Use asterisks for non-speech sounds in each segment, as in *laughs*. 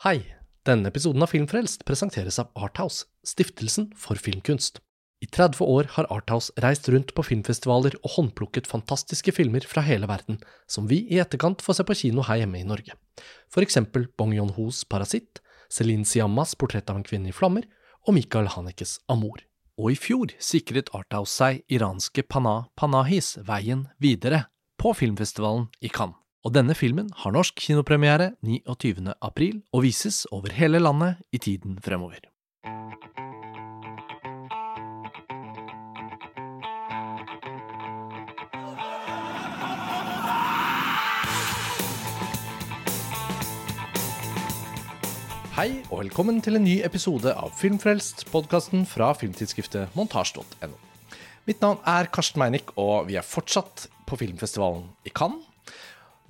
Hei! Denne episoden av Filmfrelst presenteres av Arthouse, stiftelsen for filmkunst. I 30 år har Arthouse reist rundt på filmfestivaler og håndplukket fantastiske filmer fra hele verden, som vi i etterkant får se på kino her hjemme i Norge. For eksempel Bong Yon-hos Parasitt, Celine Siammas Portrett av en kvinne i flammer og Michael Hanekes Amor. Og i fjor sikret Arthouse seg iranske Pana Panahis veien videre på filmfestivalen i Cannes. Og denne filmen har norsk kinopremiere 29. april og vises over hele landet i tiden fremover. Hei og velkommen til en ny episode av Filmfrelst, podkasten fra filmtidsskriftet montasj.no. Mitt navn er Karsten Meinick, og vi er fortsatt på filmfestivalen i Cannes.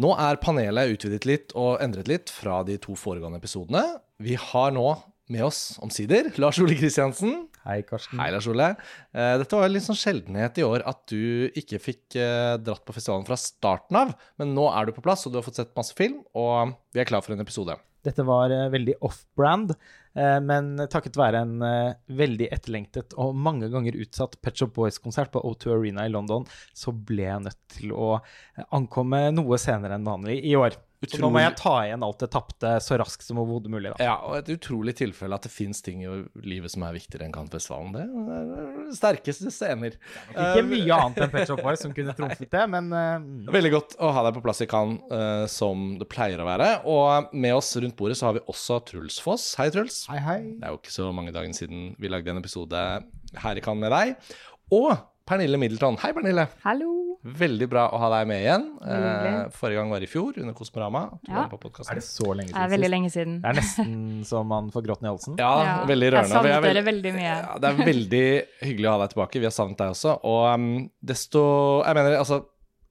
Nå er panelet utvidet litt og endret litt fra de to foregående episodene. Vi har nå med oss omsider Lars Ole Kristiansen. Hei, Karsten. Hei, Lars Ole. Eh, dette var en litt sånn sjeldenhet i år at du ikke fikk eh, dratt på festivalen fra starten av. Men nå er du på plass, og du har fått sett masse film, og vi er klar for en episode. Dette var uh, veldig off-brand, men takket være en uh, veldig etterlengtet og mange ganger utsatt Pet Shop Boys-konsert på O2 Arena i London, så ble jeg nødt til å ankomme noe senere enn vanlig i år. Så nå må jeg ta igjen alt det tapte så raskt som overhodet mulig. Da. Ja, og et utrolig tilfelle at det fins ting i livet som er viktigere enn Cannes-festivalen. Det er sterkeste scener. Ikke mye annet enn Pet Shop Boys som kunne trumfet det, men Veldig godt å ha deg på plass i Cannes, som det pleier å være. Og med oss rundt bordet så har vi også Truls Foss. Hei, Truls. Hei, hei. Det er jo ikke så mange dagene siden vi lagde en episode her i Cannes med deg. Og Pernille Middleton. Hei, Pernille. Hallo. Veldig bra å ha deg med igjen. Eh, forrige gang var i fjor, under Kosmorama. Ja. Er det så lenge Det er veldig lenge siden. Det er nesten så man får gråten i halsen. Ja, Ja, veldig rørende. Jeg savnet veld- dere veldig mye. Ja, det er veldig hyggelig å ha deg tilbake. Vi har savnet deg også. Og um, desto Jeg mener, altså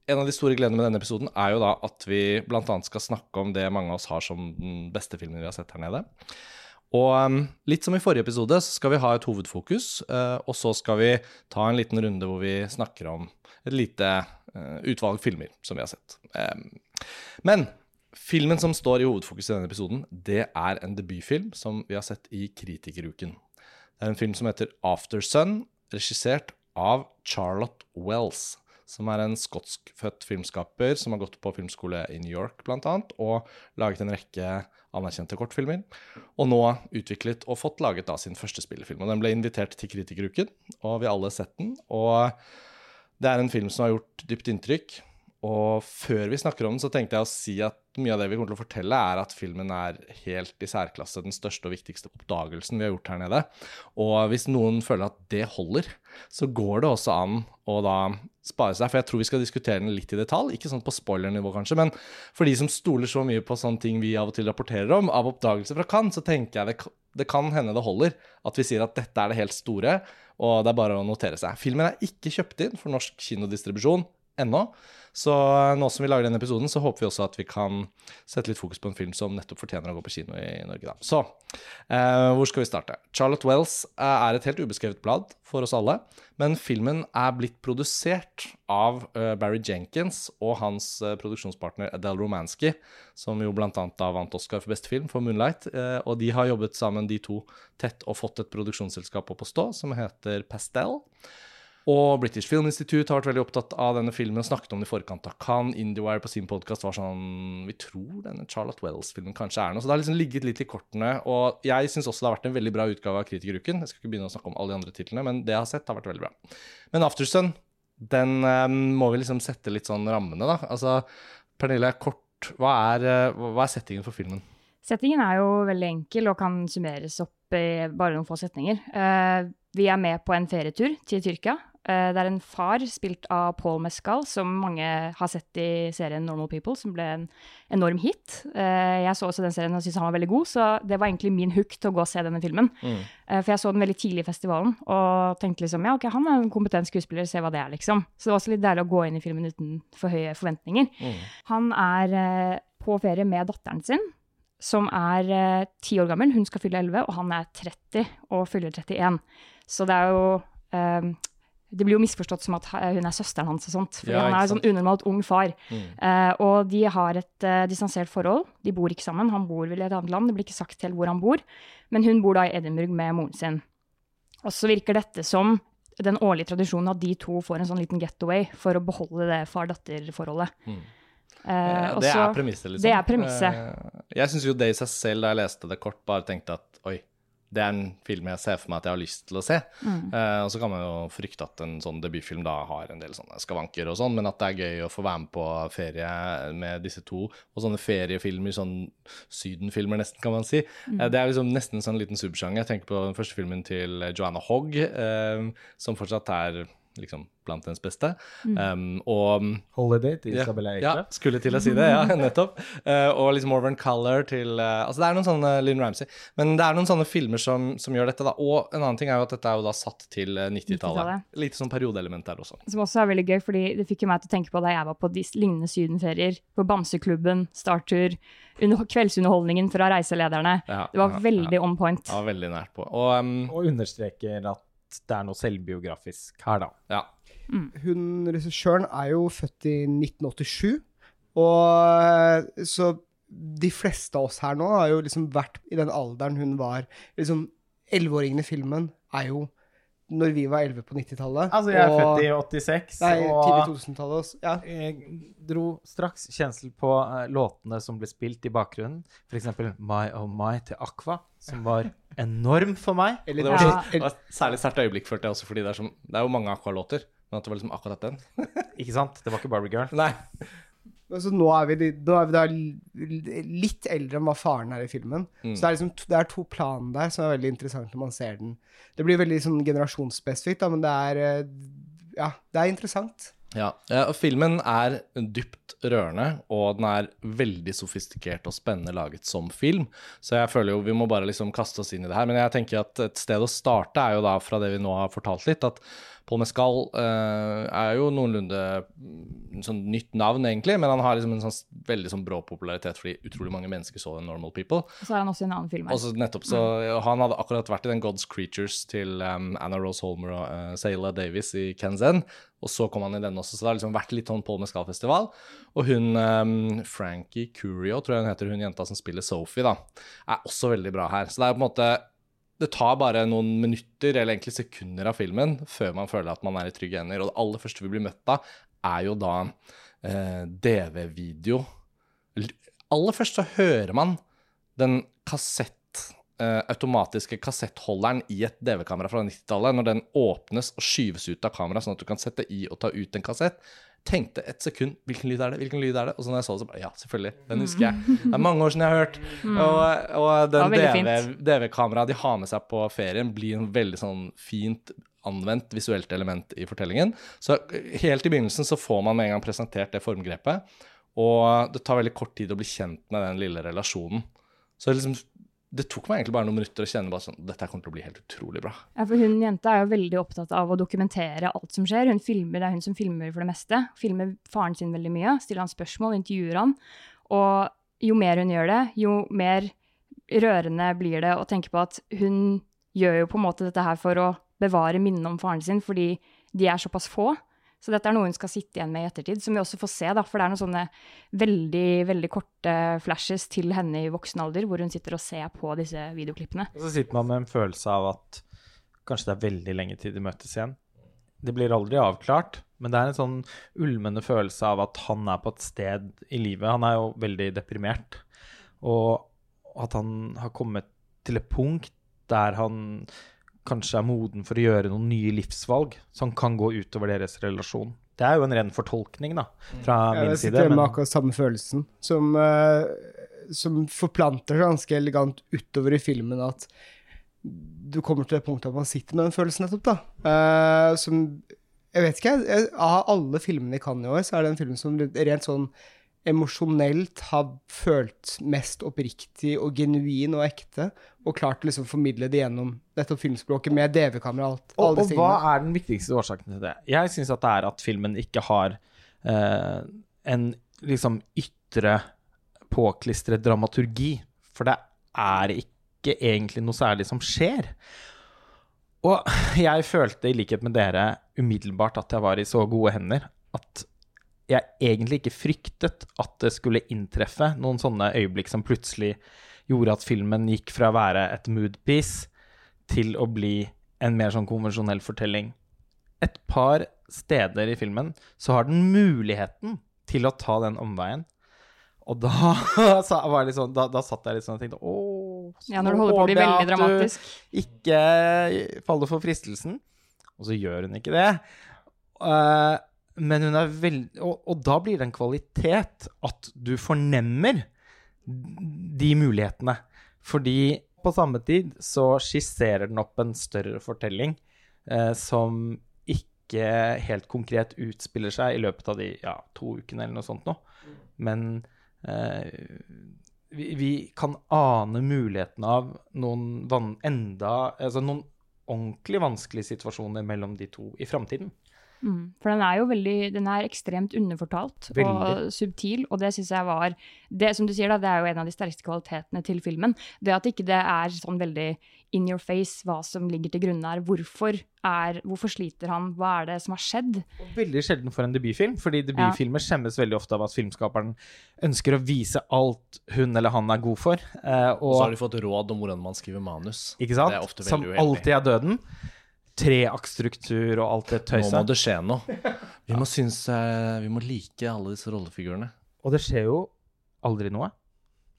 En av de store gledene med denne episoden er jo da at vi bl.a. skal snakke om det mange av oss har som den beste filmen vi har sett her nede. Og um, litt som i forrige episode, så skal vi ha et hovedfokus, eh, og så skal vi ta en liten runde hvor vi snakker om et lite eh, utvalg filmer som vi har sett. Men filmen som står i hovedfokus i denne episoden, det er en debutfilm som vi har sett i Kritikeruken. Det er en film som heter After Sun, regissert av Charlotte Wells, som er en skotskfødt filmskaper som har gått på filmskole i New York bl.a. og laget en rekke anerkjente kortfilmer. Og nå utviklet og fått laget da sin første spillefilm. Og Den ble invitert til Kritikeruken, og vi har alle sett den. Og det er en film som har gjort dypt inntrykk. Og før vi snakker om den, så tenkte jeg å si at mye av det vi kommer til å fortelle, er at filmen er helt i særklasse den største og viktigste oppdagelsen vi har gjort her nede. Og hvis noen føler at det holder, så går det også an å da spare seg. For jeg tror vi skal diskutere den litt i detalj. Ikke sånn på spoilernivå, kanskje, men for de som stoler så mye på sånne ting vi av og til rapporterer om, av oppdagelser fra Cannes, så tenker jeg det, det kan hende det holder at vi sier at dette er det helt store, og det er bare å notere seg. Filmen er ikke kjøpt inn for norsk kinodistribusjon ennå. Så nå som vi lager denne episoden, så håper vi også at vi kan sette litt fokus på en film som nettopp fortjener å gå på kino i Norge. Da. Så eh, hvor skal vi starte? Charlotte Wells eh, er et helt ubeskrevet blad for oss alle, men filmen er blitt produsert av uh, Barry Jenkins og hans uh, produksjonspartner Adele Romansky, som jo blant annet da vant Oscar for beste film for Moonlight, Uh, og de har jobbet sammen, de to, tett og fått et produksjonsselskap opp å stå som heter Pastel. Og British Film Institute har vært veldig opptatt av denne filmen og snakket om den i forkant av Cannes. IndieWire på sin podkast var sånn Vi tror denne Charlotte Wells-filmen kanskje er noe. Så det har liksom ligget litt i kortene. Og jeg syns også det har vært en veldig bra utgave av Kritikeruken. Jeg skal ikke begynne å snakke om alle de andre titlene, men det jeg har sett, har vært veldig bra. Men Aftersun, den um, må vi liksom sette litt sånn rammene, da. Altså, Pernille, kort, hva er, eh, hva er settingen for filmen? Settingen er jo veldig enkel og kan summeres opp i bare noen få setninger. Uh, vi er med på en ferietur til Tyrkia. Eh, det er en far spilt av Paul Mescal, som mange har sett i serien Normal People, som ble en enorm hit. Eh, jeg så også den serien og syntes han var veldig god, så det var egentlig min hook til å gå og se denne filmen. Mm. Eh, For jeg så den veldig tidlig i festivalen og tenkte liksom ja, ok, han er en kompetent skuespiller, se hva det er, liksom. Så det var også litt deilig å gå inn i filmen uten for høye forventninger. Mm. Han er på ferie med datteren sin, som er ti år gammel. Hun skal fylle 11, og han er 30 og fyller 31. Så det er jo eh, det blir jo misforstått som at hun er søsteren hans og sånt. Fordi Ja, han er en sånn unormalt ung far. Mm. Eh, og de har et eh, distansert forhold. De bor ikke sammen. Han bor vel i et annet land. Det blir ikke sagt helt hvor han bor. Men hun bor da i Edinburgh med moren sin. Og så virker dette som den årlige tradisjonen at de to får en sånn liten getaway for å beholde det far-datter-forholdet. Mm. Og det er premisset, liksom. det er premisset. Eh, Jeg syns jo det i seg selv, da jeg leste det kort, bare tenkte at oi, det er en film jeg ser for meg at jeg har lyst til å se. Mm. Eh, og så kan man jo frykte at en sånn debutfilm da har en del sånne skavanker og sånn, men at det er gøy å få være med på ferie med disse to, og sånne feriefilmer, sånn sydenfilmer nesten, kan man si. Mm. Eh, det er liksom nesten en sånn liten subsjanger. Jeg tenker på den første filmen til Joanna Hogg, eh, som fortsatt er liksom blant ens beste. Um, og Holiday til Isabella Eichler. ja, skulle til å si det, ja, *laughs* nettopp. Uh, og liksom Morven Color til uh, Altså, det er noen sånne Lynn Ramsey. Men det er noen sånne filmer som, som gjør dette, da. Og en annen ting er jo at dette er jo da satt til eh, 90-tallet. 90-tallet. Lite sånn periodeelement der også. Som også er veldig gøy, fordi det fikk jo meg til å tenke på da jeg var på de lignende sydenferier. På Bamseklubben, Starttur, under, kveldsunderholdningen fra reiselederne. Ja, Det var ja, veldig ja. on point. Ja, veldig nært på. Og um, Og understreker at det er noe selvbiografisk her, da. ja. Hun regissøren er jo født i 1987, og så de fleste av oss her nå har jo liksom vært i den alderen hun var. Liksom, Elleveåringen i filmen er jo når vi var elleve på 90-tallet. Altså, jeg er og- født i 86, Nei, tidlig og 2000-tallet. også. Ja. jeg dro straks kjensel på eh, låtene som ble spilt i bakgrunnen. F.eks. My Oh My til Aqua, som var *laughs* enorm for meg. Eller, det var, Ja. det var et særlig sterkt øyeblikk, følte jeg også, fordi det er, som, det er jo mange Aqua-låter. Men at det var liksom akkurat den. Ikke sant? Det var ikke Barbie Girl. Nei. Altså, nå er vi, nå er vi da litt eldre enn hva faren er i filmen. Mm. Så det er, liksom, det er to plan der som er veldig interessant når man ser den. Det blir veldig sånn generasjonsspesifikt, da, men det er eh, Ja, det er interessant. Ja, ja, og filmen er dypt rørende, og den er veldig sofistikert og spennende laget som film. Så jeg føler jo vi må bare liksom kaste oss inn i det her. Men jeg tenker at et sted å starte er jo da fra det vi nå har fortalt litt, at Paul Mescal uh, er jo noenlunde mm, sånn nytt navn, egentlig, men han har liksom en sånn veldig sånn brå popularitet fordi utrolig mange mennesker så Normal People. Og så er han også i en annen film her. Også nettopp så Han hadde akkurat vært i den God's Creatures til um, Anna Rose Holmer og uh, Sayla Davis i Kenzen. Og så kom han i den også, så det har liksom vært litt sånn Paul Mescal-festival. Og hun um, Frankie Curio, tror jeg hun heter, hun jenta som spiller Sophie, da, er også veldig bra her. Så det er på en måte det tar bare noen minutter, eller egentlig sekunder av filmen, før man føler at man er i trygge hender. Og det aller første vi blir møtt av, er jo da eh, DV-video. Aller først så hører man den kassett, eh, automatiske kassettholderen i et DV-kamera fra 90-tallet, når den åpnes og skyves ut av kameraet, sånn at du kan sette i og ta ut en kassett. Tenkte et sekund hvilken lyd er det? hvilken lyd er det? Og så når jeg så det, så bare Ja, selvfølgelig. Den husker jeg. Det er mange år siden jeg har hørt. Og, og Mm. Det var den DV-kameraet DV-kameraet de har med seg på ferien, blir en veldig sånn fint anvendt visuelt element i fortellingen. Så helt i begynnelsen så får man med en gang presentert det formgrepet, og det tar veldig kort tid å bli kjent med den lille relasjonen. Så liksom, det tok meg egentlig bare noen minutter å kjenne bare sånn Dette kommer til å bli helt utrolig bra. Ja, for hun jenta er jo veldig opptatt av å dokumentere alt som skjer. Hun filmer, Det er hun som filmer for det meste. Filmer faren sin veldig mye, stiller han spørsmål, intervjuer han. Og jo mer hun gjør det, jo mer rørende blir det å tenke på at hun gjør jo på en måte dette her for å bevare minnet om faren sin, fordi de er såpass få. Så dette er noe hun skal sitte igjen med i ettertid, som vi også får se, da. For det er noen sånne veldig, veldig korte flashes til henne i voksen alder, hvor hun sitter og ser på disse videoklippene. Og så sitter man med en følelse av at kanskje det er veldig lenge til de møtes igjen. Det blir aldri avklart, men det er en sånn ulmende følelse av at han er på et sted i livet. Han er jo veldig deprimert, og at han har kommet til et punkt der han kanskje er moden for å gjøre noen nye livsvalg som kan gå utover deres relasjon. Det er jo en ren fortolkning, da, fra min side. Jeg sitter med Men akkurat samme følelsen, som, eh, som forplanter seg ganske elegant utover i filmen, at du kommer til det punktet at man sitter med den følelsen nettopp, da. Uh, som Jeg vet ikke, jeg. Av alle filmene jeg kan i år, så er det en film som rent sånn emosjonelt har følt mest oppriktig og genuin og ekte, og klart å liksom formidle det gjennom nettopp filmspråket med DV-kamera og alt. Og, og hva er den viktigste årsaken til det? Jeg syns at det er at filmen ikke har eh, en liksom ytre påklistret dramaturgi. For det er ikke egentlig noe særlig som skjer. Og jeg følte, i likhet med dere, umiddelbart at jeg var i så gode hender at jeg egentlig ikke fryktet at det skulle inntreffe noen sånne øyeblikk som plutselig gjorde at filmen gikk fra å være et moodpiece til å bli en mer sånn konvensjonell fortelling. Et par steder i filmen så har den muligheten til å ta den omveien. Og da, *laughs* sånn, da, da satt jeg litt sånn og tenkte Åh, Ja, når det holder på å bli veldig dramatisk. Ikke faller for fristelsen. Og så gjør hun ikke det. Eh, men hun er veldig og, og da blir det en kvalitet at du fornemmer de mulighetene. Fordi på samme tid så skisserer den opp en større fortelling eh, som ikke helt konkret utspiller seg i løpet av de ja, to ukene eller noe sånt nå. Men eh, vi, vi kan ane muligheten av noen enda Altså noen ordentlig vanskelige situasjoner mellom de to i framtiden. Mm. For den er jo veldig Den er ekstremt underfortalt Veldig. og subtil, og det syns jeg var det, Som du sier, da, det er jo en av de sterkeste kvalitetene til filmen. Det at ikke det er sånn veldig in your face hva som ligger til grunne her. Hvorfor, er, hvorfor sliter han? Hva er det som har skjedd? Veldig sjelden for en debutfilm, fordi debutfilmer skjemmes veldig ofte av at filmskaperen ønsker å vise alt hun eller han er god for. eh, Og så har de fått råd om hvordan man skriver manus. ikke sant? Som uheldig. alltid er døden. Treaktstruktur og alt det tøyset. Nå må det skje noe. *laughs* Vi må synes eh, Vi må like alle disse rollefigurene. Og det skjer jo aldri noe.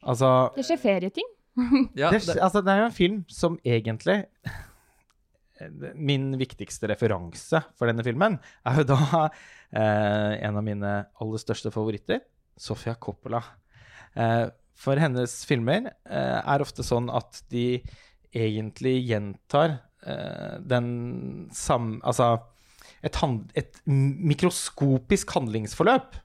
Altså Det skjer ferieting. *laughs* Ja, det, altså, det er jo en film som egentlig *laughs* Min viktigste referanse for denne filmen er jo da eh, en av mine aller største favoritter, Sofia Coppola. Eh, for hennes filmer eh, er ofte sånn at de egentlig gjentar den samme Altså et, hand, et mikroskopisk handlingsforløp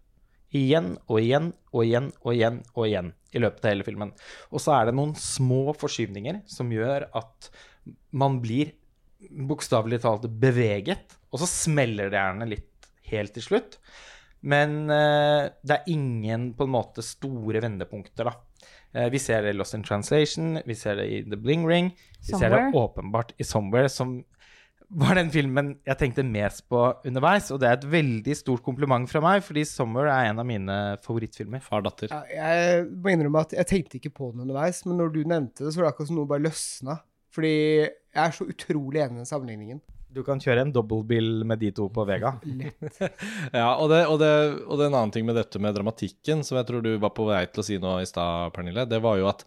igjen og igjen og igjen og igjen og igjen i løpet av hele filmen. Og så er det noen små forskyvninger som gjør at man blir bokstavelig talt beveget, og så smeller det gjerne litt helt til slutt. Men eh, det er ingen på en måte store vendepunkter, da. Eh, vi ser det i Lost in Translation, vi ser det i The Bling Ring. Vi ser det åpenbart i Somewhere, som var den filmen jeg tenkte mest på underveis. Og det er et veldig stort kompliment fra meg, fordi Somewhere er en av mine favorittfilmer. Far, datter. Ja, jeg må innrømme at jeg tenkte ikke på den underveis, men når du nevnte det, så var det akkurat som noe bare løsna. Fordi jeg er så utrolig enig i den sammenligningen. Du kan kjøre en dobbeltbil med de to på Vega. *laughs* *laughs* Ja, og det, og, det, og det er en annen ting med dette med dramatikken, som jeg tror du var på vei til å si nå i stad, Pernille, det var jo at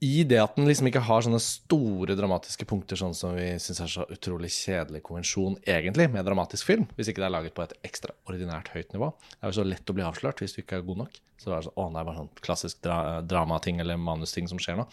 i det at den liksom ikke har sånne store dramatiske punkter, sånn som vi syns er så utrolig kjedelig konvensjon, egentlig, med dramatisk film, hvis ikke det er laget på et ekstraordinært høyt nivå. Det er jo så lett å bli avslørt hvis du ikke er god nok. Så det er sånn, å, er bare sånn klassisk dra dramating eller manusting som skjer nå.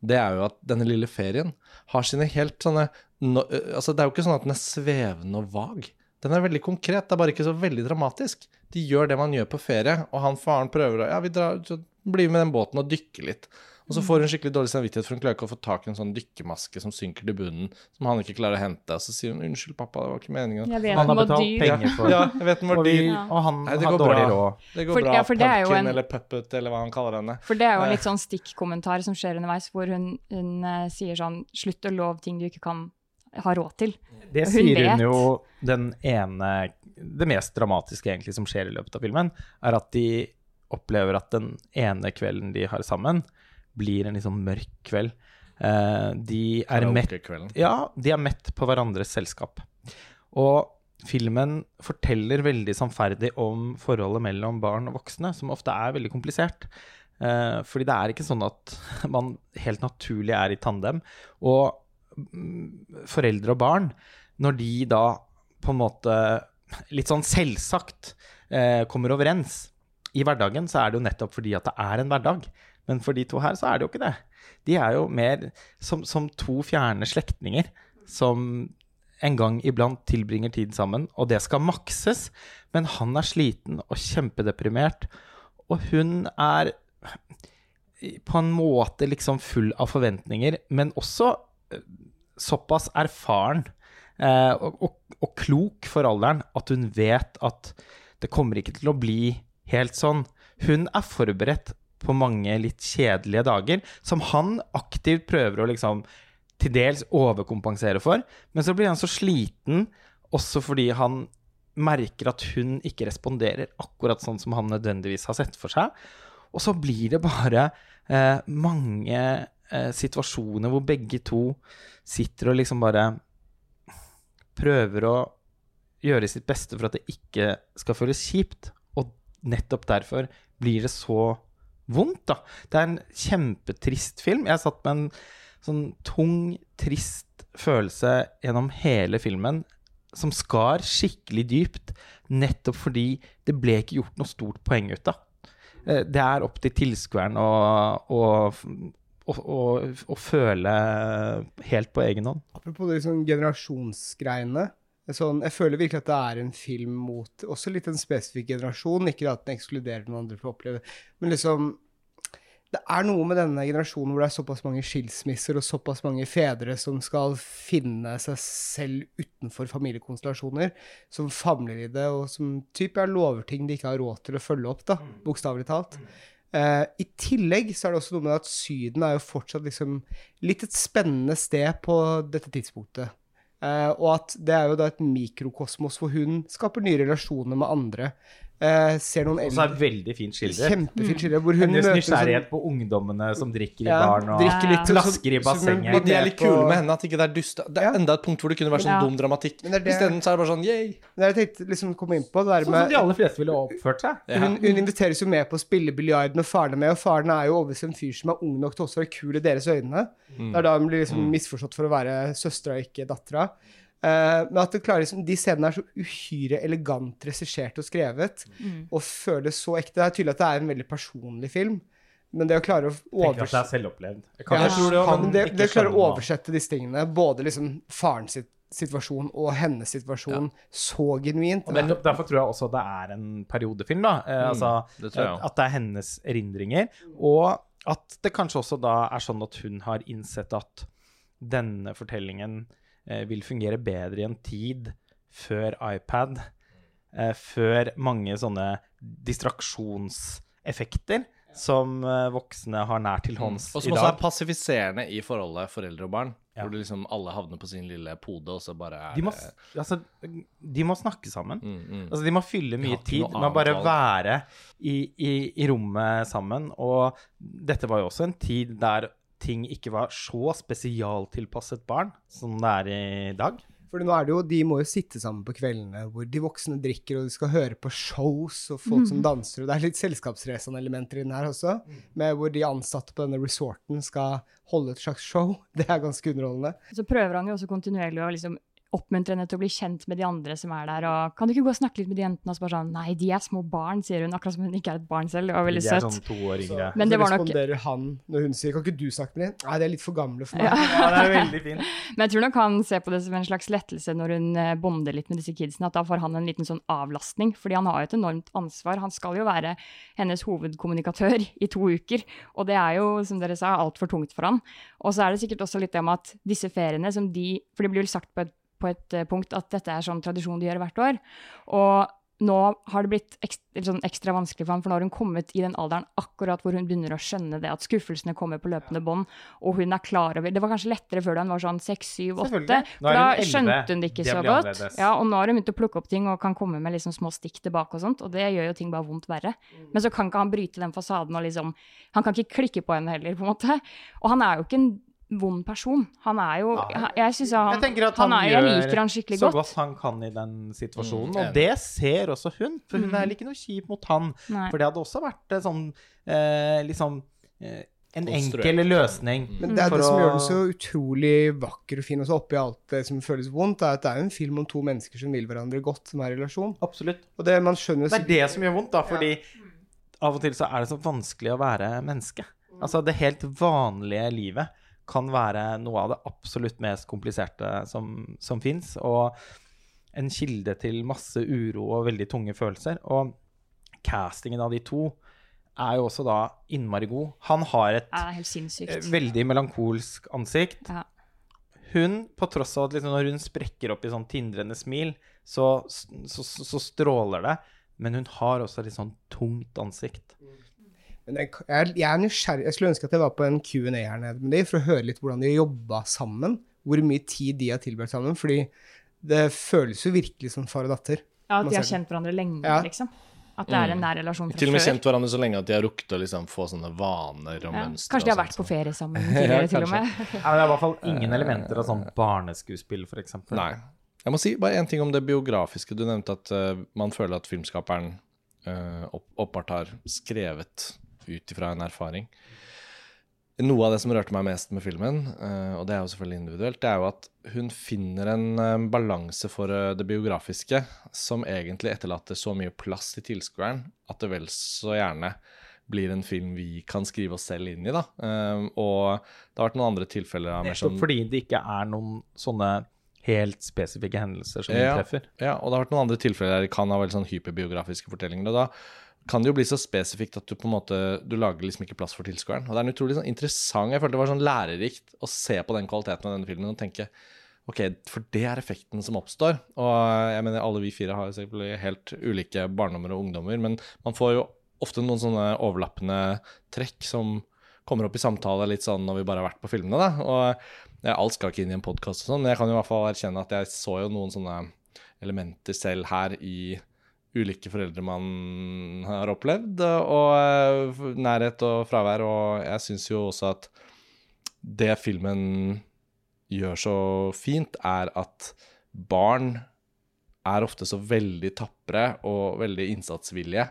Det er jo at denne lille ferien har sine helt sånne no, Altså, det er jo ikke sånn at den er svevende og vag. Den er veldig konkret, det er bare ikke så veldig dramatisk. De gjør det man gjør på ferie, og han faren prøver å Ja, vi drar, så blir med den båten og dykker litt. Og så får hun skikkelig dårlig samvittighet, for hun klarer ikke å få tak i en sånn dykkermaske som synker til bunnen, som han ikke klarer å hente. Og så sier hun 'unnskyld, pappa, det var ikke meningen'. Jeg vet Han har betalt dyr. penger for Ja, jeg vet den var dyr. Ja. og han Nei, har går dårlig bra. råd. Det går For- bra. ja, for det er jo Pumpkin en- eller puppet, eller hva han kaller henne. For det er jo en litt sånn stikkommentar som skjer underveis, hvor hun, hun uh, sier sånn Slutt å love ting du ikke kan ha råd til. Det Hun sier hun vet. jo den ene Det mest dramatiske egentlig som skjer i løpet av filmen, er at de opplever at den ene kvelden de har sammen, blir en sånn mørk kveld. Eh, de er mett Ja, de er mett på hverandres selskap. Og filmen forteller veldig samferdig om forholdet mellom barn og voksne, som ofte er veldig komplisert. Eh, fordi det er ikke sånn at *laughs* man helt naturlig er i tandem. Og foreldre og barn, når de da på en måte litt sånn selvsagt eh, kommer overens i hverdagen, så er det jo nettopp fordi at det er en hverdag. Men for de to her så er det jo ikke det. De er jo mer som, som to fjerne slektninger som en gang iblant tilbringer tid sammen, og det skal makses. Men han er sliten og kjempedeprimert, og hun er på en måte liksom full av forventninger, men også eh, såpass erfaren eh, og, og, og klok for alderen at hun vet at det kommer ikke til å bli helt sånn. Hun er forberedt på mange litt kjedelige dager, som han aktivt prøver å liksom til dels overkompensere for. Men så blir han så sliten også fordi han merker at hun ikke responderer akkurat sånn som han nødvendigvis har sett for seg. Og så blir det bare eh, mange eh, situasjoner hvor begge to sitter og liksom bare prøver å gjøre sitt beste for at det ikke skal føles kjipt. Og nettopp derfor blir det så vondt, da. Det er en kjempetrist film. Jeg satt med en sånn tung, trist følelse gjennom hele filmen som skar skikkelig dypt, nettopp fordi det ble ikke gjort noe stort poeng ut av. Eh, det er opp til tilskueren å, å, å, å, føle helt på egen hånd. Apropos det sånn generasjonsgreiene. Sånn, jeg føler virkelig at det er en film mot også litt en spesifikk generasjon. Ikke at den ekskluderer noen andre for å oppleve men liksom det er noe med denne generasjonen hvor det er såpass mange skilsmisser og såpass mange fedre som skal finne seg selv utenfor familiekonstellasjoner, som famler i det, og som typ er lover ting de ikke har råd til å følge opp, da, bokstavelig talt. Uh, I tillegg så er det også noe med at Syden er jo fortsatt liksom litt et spennende sted på dette tidspunktet. Uh, og at det er jo da et mikrokosmos hvor hun skaper nye relasjoner med andre. Uh, ser noen Også er veldig fint skildret. Kjempefint skildret. Hvor hun Hennes nysgjerrighet sånn- på ungdommene som drikker i Ja, baren og drikker litt, plasker i bassenget. Men de er litt kule med henne, at ikke det er dust. Det er enda et punkt hvor det kunne vært sånn Ja. dum dramatikk. Men det er det- Isteden så er det bare sånn yay. Det er det jeg tenkte liksom komme inn på. Det der Sånn som de aller fleste ville oppført seg. Ja. Hun, hun inviteres jo med på å spille biljard når faren er med, og faren er jo overbevist en fyr som er ung nok til også å være kul i deres øyne. Mm. Det er da hun blir liksom misforstått for å være søstera, ikke dattera. Eh, men at det klarer liksom, de scenene er så uhyre elegant regissert og skrevet, Mm. og føles så ekte. Det er tydelig at det er en veldig personlig film, men det å klare å Tenker at det er oversette selvopplevd. Kan, ja, jeg tror det, han- men det, det å oversette disse tingene, både liksom faren sitt situasjon og hennes situasjon, så genuint. Og derfor tror jeg også det er en periodefilm, da. Eh, altså, det tror jeg at, det er hennes erindringer. Og at det kanskje også da er sånn at hun har innsett at denne fortellingen vil fungere bedre i en tid før iPad, eh, før mange sånne distraksjonseffekter som eh, voksne har nær til hånds Og i som også er passifiserende i forholdet foreldre og barn. Ja. Hvor liksom alle havner på sin lille pode, og så bare er De må, altså, de må snakke sammen. mm, mm. Altså, de må fylle mye ja, tid De med å bare være i, i, i rommet sammen. Og dette var jo også en tid der ting ikke var så spesialtilpasset barn som det er i dag. For nå er det jo, De må jo sitte sammen på kveldene hvor de voksne drikker, og de skal høre på shows og folk som danser. og Det er litt selskapsresan-elementer i den her også, med hvor de ansatte på denne resorten skal holde et slags show. *laughs* Det er ganske underholdende. Så prøver han jo også kontinuerlig å liksom oppmuntre henne til å bli kjent med de andre som er der. Og kan du ikke gå og snakke litt med de jentene? Og så bare sånn Nei, de er små barn, sier hun. Akkurat som hun ikke er et barn selv. Det var veldig De søtt. sånn to år yngre. Men det så var nok responderer han når hun sier 'kan ikke du snakke med dem'? Nei, de er litt for gamle for meg. Ja. Ja, det er veldig fint. *laughs* Men jeg tror nok han ser på det som en slags lettelse når hun eh, bonder litt med disse kidsene, at da får han en liten sånn avlastning. Fordi han har jo et enormt ansvar. Han skal jo være hennes hovedkommunikatør *laughs* i to uker. Og det er jo, som dere sa, altfor tungt for han. Og så er det sikkert også litt det med at disse feriene som de For det blir vel sagt på et, på et eh, punkt at dette er sånn tradisjon de gjør hvert år. Og nå har det blitt ekstra, sånn ekstra vanskelig for ham, for nå har hun kommet i den alderen akkurat hvor hun begynner å skjønne det, at skuffelsene kommer på løpende bånd, og hun er klar over Det var kanskje lettere før da hun var sånn seks, syv, åtte. For da hun 11. skjønte hun det ikke Det så godt. Ja, og nå har hun begynt å plukke opp ting og kan komme med liksom små stikk tilbake og sånt, og det gjør jo ting bare vondt verre. Mm. Men så kan ikke han bryte den fasaden og liksom Han kan ikke klikke på henne heller, på en måte. Og han er jo ikke en vond person. Han er jo Ja. Jeg syns han, Jeg tenker at han, han er, Jeg liker han skikkelig Så godt. godt han kan i den situasjonen. Mm, og det ser også hun, for hun Mm. er ikke noe kjip mot han. Nei. For det hadde også vært eh, sånn eh, liksom eh, en enkel løsning. Men det er det som gjør den så utrolig vakker og fin, og så oppi alt det som føles vondt, er at det er en film om to mennesker som vil hverandre godt, som er i relasjon. Absolutt. Og det man skjønner Det er det som gjør vondt, da, fordi av og til så er det så vanskelig å være menneske. Altså, det helt vanlige livet kan være noe av det absolutt mest kompliserte som, som fins, og en kilde til masse uro og veldig tunge følelser. Og castingen av de to er jo også da innmari god. Han har et Ja, eh, veldig melankolsk ansikt. Ja. Hun, på tross av at liksom når hun sprekker opp i sånn tindrende smil, så, så, så, så stråler det. Men hun har også et litt sånn tungt ansikt. Men jeg, jeg, er- er nysgjerrig. Jeg skulle ønske at jeg var på en Q&A her nede med dem, for å høre litt hvordan de jobba sammen. Hvor mye tid de har tilbrakt sammen. Fordi det føles jo virkelig som far og datter. Ja, At de har kjent hverandre lenge, Ja. liksom. At det er en nær relasjon fra Til og med før. kjent hverandre så lenge at de har rukket å liksom få sånne vaner og Ja. mønstre. Kanskje de har vært på ferie sammen *laughs* Ja, til og med. Ja, men det er i hvert fall ingen elementer av sånn barneskuespill, f.eks. Nei. Jeg må si bare én ting om det biografiske. Du nevnte at uh, man føler at filmskaperen uh, opp, åpenbart har skrevet ut ifra en erfaring. Noe av det som rørte meg mest med filmen, eh, og det er jo selvfølgelig individuelt, det er jo at hun finner en eh, balanse for eh, det biografiske som egentlig etterlater så mye plass til tilskueren at det vel så gjerne blir en film vi kan skrive oss selv inn i, da. Og det har vært noen andre tilfeller av mer sånn fordi det ikke er noen sånne helt spesifikke hendelser som Ja. treffer. Ja, og det har vært noen andre tilfeller der det kan ha veldig sånn hyperbiografiske fortellinger. Og da kan det jo bli så spesifikt at du på en måte Du lager liksom ikke plass for tilskueren. Og det er en utrolig sånn interessant Jeg følte det var sånn lærerikt å se på den kvaliteten av denne filmen og tenke OK, for det er effekten som oppstår. Og jeg mener, alle vi fire har jo selvfølgelig helt ulike barndommer og ungdommer, men man får jo ofte noen sånne overlappende trekk som kommer opp i samtale litt sånn når vi bare har vært på filmene, da. Og ja, alt skal ikke inn i en podkast og sånn, men jeg kan jo i hvert fall erkjenne at jeg så jo noen sånne elementer selv her i ulike foreldre man har opplevd, og eh, nærhet og fravær, og jeg syns jo også at det filmen gjør så fint, er at barn er ofte så veldig tapre og veldig innsatsvillige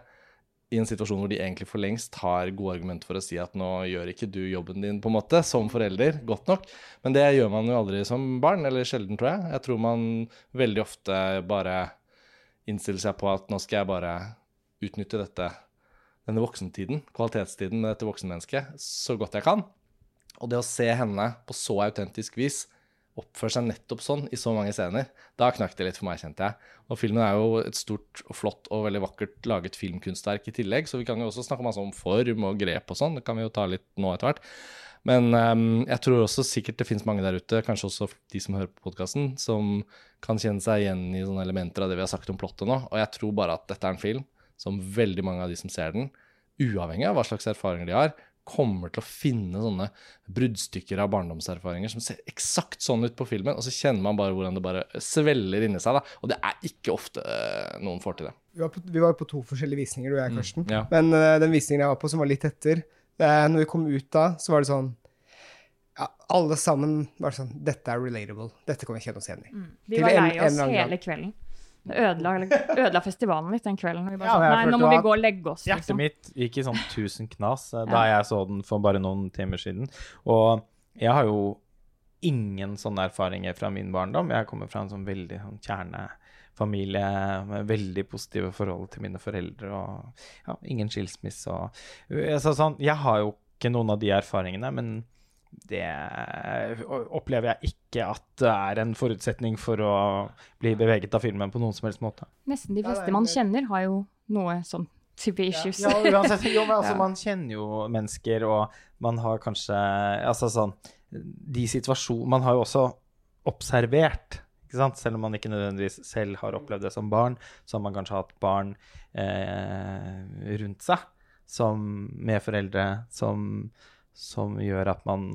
i en situasjon hvor de egentlig for lengst har gode argumenter for å si at nå gjør ikke du jobben din på en måte, som forelder, godt nok. Men det gjør man jo aldri som barn, eller sjelden, tror jeg. Jeg tror man veldig ofte bare innstiller seg på at nå skal jeg bare utnytte dette, denne voksentiden, kvalitetstiden med dette voksenmennesket, så godt jeg kan. Og det å se henne på så autentisk vis oppføre seg nettopp sånn i så mange scener, da knakk det litt for meg, kjente jeg. Og filmen er jo et stort og flott og veldig vakkert laget filmkunstverk i tillegg, så vi kan jo også snakke masse om form og grep og sånn, det kan vi jo ta litt nå etter hvert. Men um, jeg tror også sikkert det finnes mange der ute, kanskje også de som hører på podkasten, som kan kjenne seg igjen i sånne elementer av det vi har sagt om plottet nå. Og jeg tror bare at dette er en film som veldig mange av de som ser den, uavhengig av hva slags erfaringer de har, kommer til å finne sånne bruddstykker av barndomserfaringer som ser eksakt sånn ut på filmen, og så kjenner man bare hvordan det bare sveller inni seg. da. Og det er ikke ofte eh, noen får til det. Vi var, på, vi var på to forskjellige visninger, du og jeg, Karsten. Ja. Men uh, den visningen jeg var på, som var litt etter, uh, når vi kom ut da, så var det sånn ja, Alle sammen var sånn Dette er relatable. Dette kan vi kjenne oss igjen i. Vi var en- lei oss eller hele kvelden. Det ødela, ødela festivalen litt den kvelden. Vi bare Ja, sånn, Nei, nå må vi gå og legge oss. Hjertet Liksom. mitt gikk i sånn tusen knas eh, da Ja. jeg så den for bare noen timer siden. Og jeg har jo ingen sånne erfaringer fra min barndom. Jeg kommer fra en sånn veldig sånn kjernefamilie med veldig positive forhold til mine foreldre og ja, ingen skilsmisse og så sånn, Jeg har jo ikke noen av de erfaringene, men det opplever jeg ikke at det er en forutsetning for å bli beveget av filmen på noen som helst måte. Nesten de fleste man kjenner, har jo noe sånn type issues. Ja, uansett. Jo, men *laughs* altså, Ja. man kjenner jo mennesker, og man har kanskje Altså sånn De situasjonene Man har jo også observert? Selv om man ikke nødvendigvis selv har opplevd det som barn, så har man kanskje hatt barn eh, rundt seg som med foreldre som som gjør at man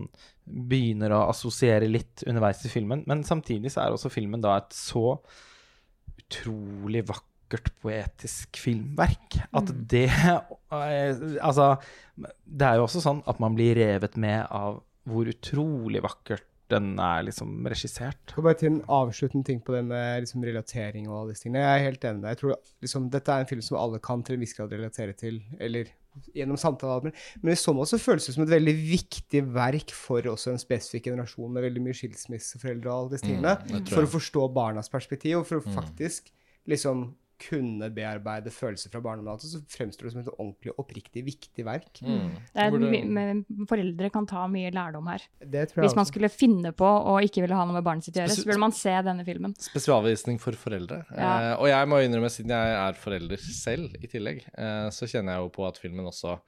begynner å assosiere litt underveis i filmen. Men samtidig så er også filmen da et så utrolig vakkert poetisk filmverk. At det eh, Altså, det er jo også sånn at man blir revet med av hvor utrolig vakkert den er liksom regissert. Jeg bare til en avsluttende ting på det med liksom, relatering og alle disse tingene. Jeg er helt enig med deg. Jeg tror liksom, dette er en film som alle kan til en viss grad relatere til, eller gjennom samtaler. Men i så måte så føles det som et veldig viktig verk for også en spesifikk generasjon med veldig mye skilsmisseforeldre og alle disse tingene. Mm, for å forstå barnas perspektiv, og for å faktisk liksom kunne bearbeide følelser fra barndommen, altså, så fremstår det som et ordentlig, oppriktig, viktig verk. Mm. Det er foreldre kan ta mye lærdom her. Det tror jeg Hvis man også. skulle finne på å ikke ville ha noe med barnet sitt å gjøre, så burde man se denne filmen. Spesialvisning for foreldre. Ja. Eh, og jeg må innrømme, siden jeg er forelder selv i tillegg, eh, så kjenner jeg jo på at filmen også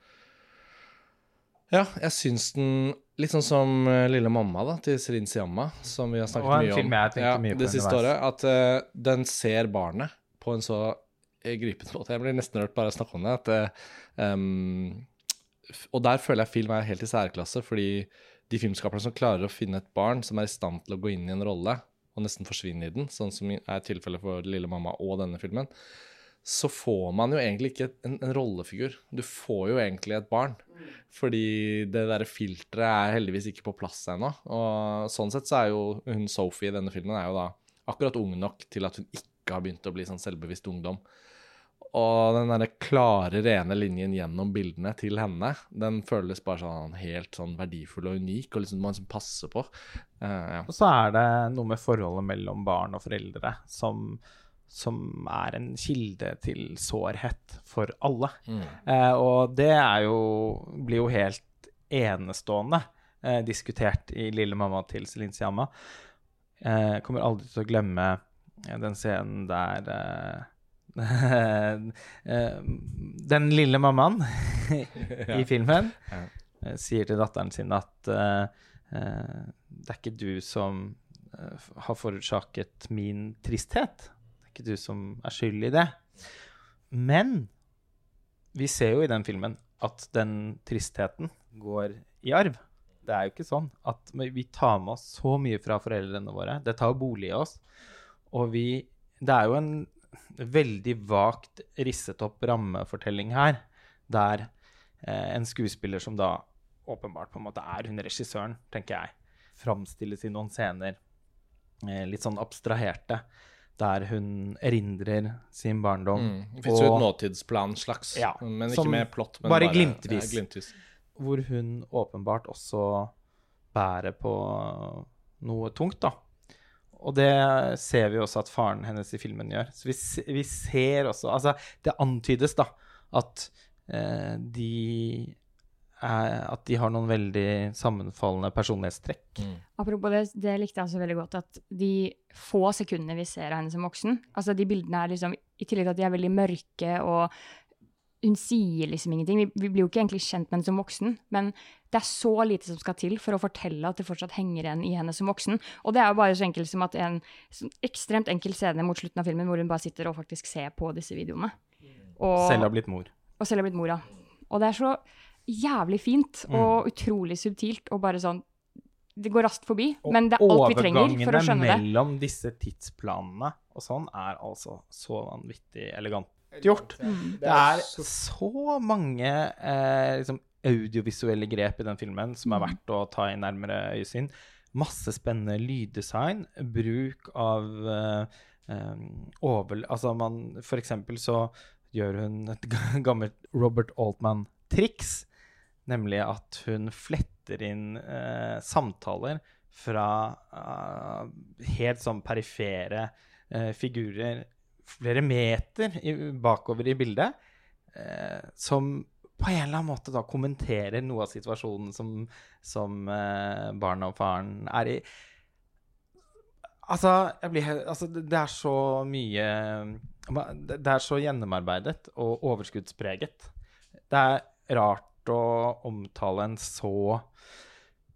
Ja, jeg syns den Litt sånn som eh, Lille mamma da, til Serin Siamma, som vi har snakket mye om ja, mye det siste året. At uh, den ser barnet på en så eh, gripende måte. Jeg blir nesten rørt bare av å snakke om det. At um, Og der føler jeg film er helt i særklasse, fordi de filmskaperne som klarer å finne et barn som er i stand til å gå inn i en rolle og nesten forsvinne i den, sånn som er tilfellet for Lille mamma og denne filmen, så får man jo egentlig ikke en, en rollefigur. Du får jo egentlig et barn. Fordi det derre filteret er heldigvis ikke på plass ennå. Og sånn sett så er jo hun Sophie i denne filmen er jo da akkurat ung nok til at hun ikke har begynt å bli sånn selvbevisst ungdom. Og den derre klare, rene linjen gjennom bildene til henne, den føles bare sånn helt sånn verdifull og unik, og liksom man liksom passer på. Uh, ja. Og så er det noe med forholdet mellom barn og foreldre som, som er en kilde til sårhet for alle. Mm. Eh, og det er jo, blir jo helt enestående eh, diskutert i Lille mamma til Celine Siamma. Eh, kommer aldri til å glemme den scenen der eh, *laughs* eh, Den lille mammaen *laughs* i filmen eh, sier til datteren sin at det er ikke du som har forårsaket min tristhet. Det er ikke du som er skyld i det. Men vi ser jo i den filmen at den tristheten går i arv. Det er jo ikke sånn at vi tar med oss så mye fra foreldrene våre. Det tar bolig i oss. Og vi Det er jo en veldig vagt risset opp rammefortelling her, der eh, en skuespiller som da åpenbart på en måte er hun regissøren, tenker jeg, framstilles i noen scener eh, litt sånn abstraherte, der hun erindrer sin barndom. Mm. Det fins jo et nåtidsplan slags, Ja, men ikke med plott. Men bare glimtvis. Ja, glimtvis. hvor hun åpenbart også bærer på noe tungt, da. Og det ser vi også at faren hennes i filmen gjør. Så vi, vi ser også Altså, det antydes, da, at eh, de er, At de har noen veldig sammenfallende personlighetstrekk. Mm. Apropos det, det likte jeg også veldig godt, at de få sekundene vi ser av henne som voksen, altså de bildene er liksom, i tillegg til at de er veldig mørke, og hun sier liksom ingenting, vi, vi blir jo ikke egentlig kjent med henne som voksen, men det er så lite som skal til for å fortelle at det fortsatt henger igjen i henne som voksen. Og det er jo bare så enkelt som at en ekstremt enkel scene mot slutten av filmen, hvor hun bare sitter og faktisk ser på disse videoene. Og, Selv har blitt mor. og selv har blitt mor, ja. Og det er så jævlig fint og utrolig subtilt og bare sånn Det går raskt forbi, men det er alt vi trenger for å skjønne det. Overgangene mellom disse tidsplanene og sånn er altså så vanvittig elegant gjort. Mm. Det er så mange eh, liksom, audiovisuelle grep i den filmen som er verdt å ta i nærmere øyesyn. Masse spennende lyddesign, bruk av eh, eh, over... Altså man For eksempel så gjør hun et *laughs* gammelt Robert Altman-triks, nemlig at hun fletter inn eh, samtaler fra eh, helt sånn perifere eh, figurer flere meter i, bakover i bildet, eh, som på en eller annen måte da kommenterer noe av situasjonen som, som eh, barnet og faren er i. Altså, blir altså det, er så mye det er så gjennomarbeidet og overskuddspreget. Det er rart å omtale en så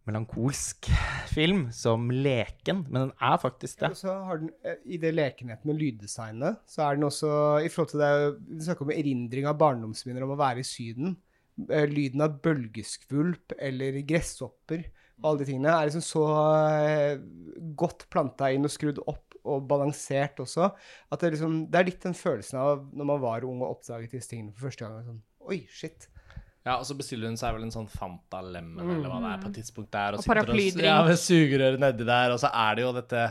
melankolsk film som leken, men den er faktisk det. Har den, eh, I det lekenheten med lyddesignet, så er den også i forhold til det Vi snakker om erindring av barndomsminner om å være i Syden. eh, Lyden av bølgeskvulp eller gresshopper og alle de tingene er liksom så eh, godt planta inn og skrudd opp og balansert også, at det, liksom, det er litt den følelsen av når man var ung og oppdaget disse tingene for første gang. Sånn, Oi, shit. Ja, og så bestiller hun seg vel en sånn Fanta Lemon eller hva det er på et tidspunkt der. Og sitter paraplydrink. Ja, med sugerøret nedi der, og så er det jo dette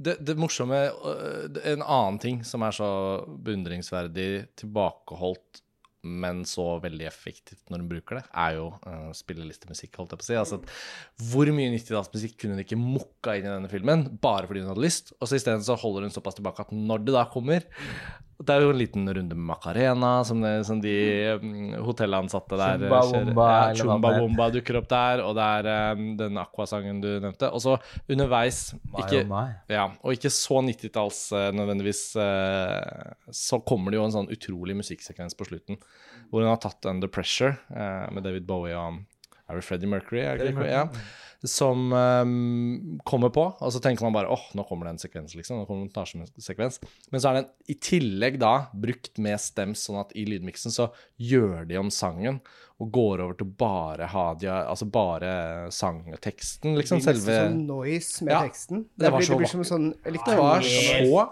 det, det morsomme øh, En annen ting som er så beundringsverdig tilbakeholdt, men så veldig effektivt når hun bruker det, er jo uh, spillelistemusikk, holdt jeg på å si. Altså, hvor mye 90-tallsmusikk kunne hun ikke mokka inn i denne filmen, bare fordi hun hadde lyst? Og så isteden så holder hun såpass tilbake at når det da kommer Det er jo en liten runde med Macarena, som, det, som de mm, hotellansatte der eh, Chumba. Wumba, Ja, Chumba. Wumba dukker opp der, og det er um, den Aqua-sangen du nevnte. Og så underveis ikke, my. ja, og ikke så 90-talls uh, nødvendigvis, uh, så kommer det jo en sånn utrolig musikksekvens på slutten, hvor hun har tatt Under Pressure uh, med David Bowie og er det Freddie Mercury? Er det ikke? Ja. Som um, kommer på, og så tenker man bare åh, nå kommer det en sekvens, liksom. Nå kommer det en montasjesekvens. Men så er den i tillegg da brukt med stems, sånn at i lydmiksen så gjør de om sangen og går over til bare Hadia, altså bare sangteksten, liksom. Det blir nesten Selve sånn noise med Ja, teksten. det det, blir, det blir som sånn Det var så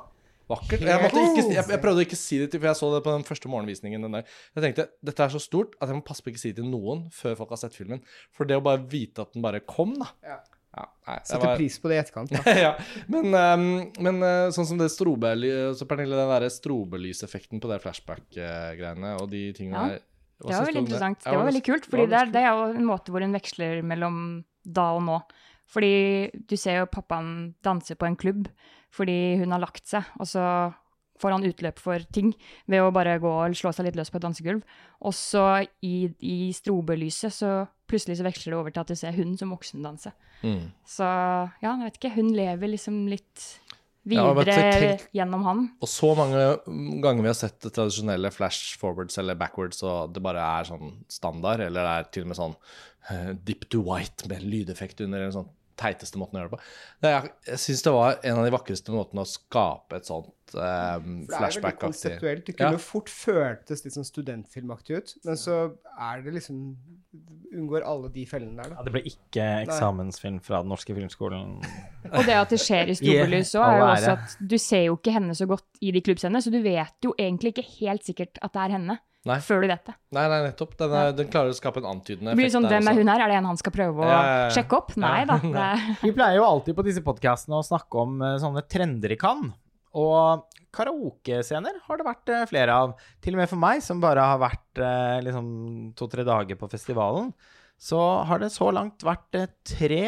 vakkert. Jeg, måtte ikke, jeg, jeg prøvde å ikke si det til, for jeg så det på den første morgenvisningen. Den der. Jeg tenkte dette er så stort at jeg må passe på ikke si det til noen før folk har sett filmen. For det å bare vite at den bare kom, da Ja. Ja, nei, det var- pris på det i etterkant. Da. *laughs* ja, men, um, men uh, sånn som det strobely... Så Pernille, den derre strobelyseffekten på det flashback-greiene og de tingene Ja, der hva Det var veldig interessant. Det var veldig kult, for fordi det er, det er jo en måte hvor hun veksler mellom da og nå. Fordi du ser jo pappaen danse på en klubb fordi hun har lagt seg, og så får han utløp for ting ved å bare gå og slå seg litt løs på et dansegulv. Og så i, i strobelyset så plutselig så veksler det over til at du ser hun som voksendanse. Mm. Så ja, jeg vet ikke, hun lever liksom litt Ja, videre tenk- gjennom han. Og så mange ganger vi har sett det tradisjonelle flash forwards eller backwards, og det bare er sånn standard, eller det er til og med sånn uh, dip to white med lydeffekt under, eller sånn teiteste måten å gjøre det på. Er, jeg syns det var en av de vakreste måtene å skape et sånt eh, For det er veldig flashback-aktig konseptuelt. Det kunne Ja. fort føltes litt sånn studentfilmaktig ut, men så er det liksom Unngår alle de fellene der, da. Ja, det ble ikke eksamensfilm fra Den norske filmskolen. Og det at det skjer i *laughs* strobelys òg, er jo også at du ser jo ikke henne så godt i de klubbscenene, så du vet jo egentlig ikke helt sikkert at det er henne Nei. før du vet det. Nei, nei, nettopp. Den, er, den klarer å skape en antydende Det blir sånn, Hvem er hun her? Er det en han skal prøve å Ja, ja, ja. sjekke opp? Nei da. *laughs* Vi pleier jo alltid på disse podkastene å snakke om eh, sånne trender i Cannes. Og karaokescener har det vært eh, flere av. Til og med for meg, som bare har vært eh, liksom to-tre dager på festivalen, så har det så langt vært eh, tre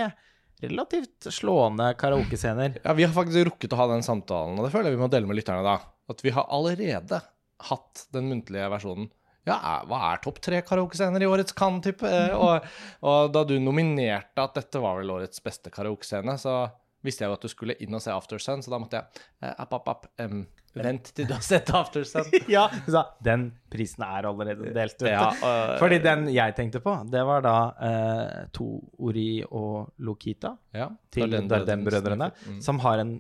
relativt slående karaokescener. Ja, vi har faktisk rukket å ha den samtalen, og det føler jeg vi må dele med lytterne da. At vi har allerede hatt den muntlige versjonen. Ja, hva er topp tre karaokescener i årets Cannes-type? Eh, og, og da du nominerte at dette var vel årets beste karaokescene, så visste jeg jo at du skulle inn og se After Sun, så da måtte jeg eh, app, app, app, um, Vent til du har sett After Sun. *laughs* ja, du sa den prisen er allerede delt ut. Ja, uh, Fordi den jeg tenkte på, det var da uh, to Ori og Lokita ja, til Dardem-brødrene, Mm. som har en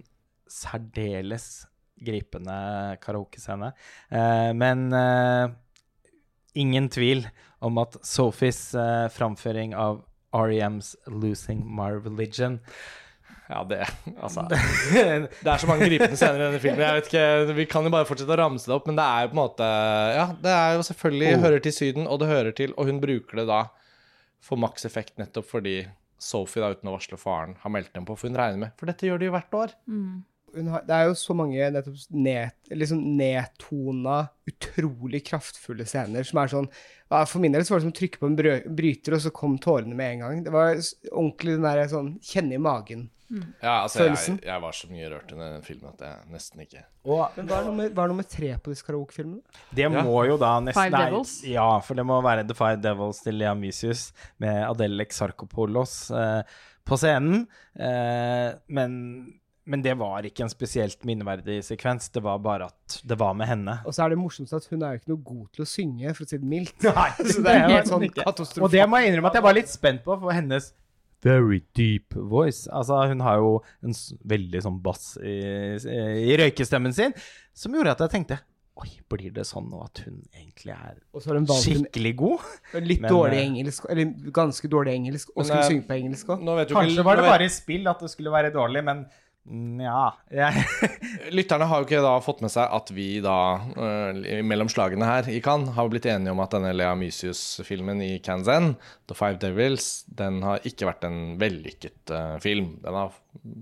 særdeles gripende karaokescene. Eh, men eh, ingen tvil om at Sophies eh, framføring av REMs 'Losing My Religion' Ja, det Altså. *laughs* Det er så mange gripende scener i denne filmen. Jeg vet ikke, Vi kan jo bare fortsette å ramse det opp, men det er jo på en måte Ja, det er jo selvfølgelig Oh. hører til Syden, og det hører til Og hun bruker det da for maks effekt nettopp fordi Sophie, da uten å varsle faren, har meldt dem på. For hun regner med For dette gjør de jo hvert år. Hun har, det er jo så mange nettopp ned, liksom nedtona, utrolig kraftfulle scener som er sånn For min del så var det som å trykke på en brø, bryter, og så kom tårene med en gang. Det var ordentlig den der sånn kjenne i magen. Ja, altså, jeg, jeg var så mye rørt under den filmen at jeg nesten ikke Og Men hva er nummer, hva er nummer tre på disse karaokefilmene? det Ja. må jo da nesten Five nei, Ja, for det må være The Five Devils til Lea Mysius med Adele Exarchopoulos eh, på scenen. Eh, men, men det var ikke en spesielt minneverdig sekvens. Det var bare at det var med henne. Og så er det morsomst at hun er jo ikke noe god til å synge, for å si det mildt. *laughs* Nei, Så det er jo en sånn katastrofe. Og det må jeg innrømme at jeg var litt spent på, for hennes very deep voice Altså, hun har jo en veldig sånn bass i, i røykestemmen sin, som gjorde at jeg tenkte Oi, blir det sånn nå at hun egentlig er skikkelig god? litt Men, dårlig eh, engelsk, eller ganske dårlig engelsk, og skulle eh, synge på engelsk òg. Kanskje var det bare i spill at det skulle være dårlig, men ja jeg, *laughs* Lytterne har jo ikke da fått med seg at vi da, eh, mellom slagene her i Cannes, har blitt enige om at denne Lea Mysius-filmen i Kanzan, The Five Devils, den har ikke vært en vellykket eh, film. Den har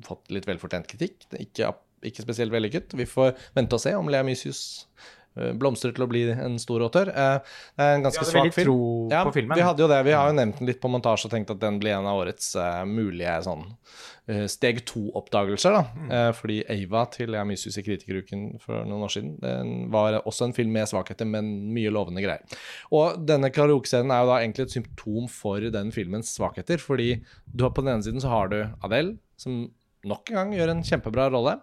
fått litt velfortjent kritikk. Ikke, ikke spesielt vellykket. Vi får vente og se om Lea Mysius blomstrer til å bli en stor autør. Eh, Det er en ganske svak film. tro ja, på filmen. Vi hadde jo det. Vi har jo nevnt den litt på montasje og tenkt at den blir en av årets uh, mulige sånn uh, steg to-oppdagelser. da. Mm. Uh, fordi Ava til Jeg Mysius i Kritikeruken for noen år siden den var også en film med svakheter, men mye lovende greier. Og denne karaokescenen er jo da egentlig et symptom for den filmens svakheter. Fordi du har på den ene siden så har du Adele, som nok en gang gjør en kjempebra rolle.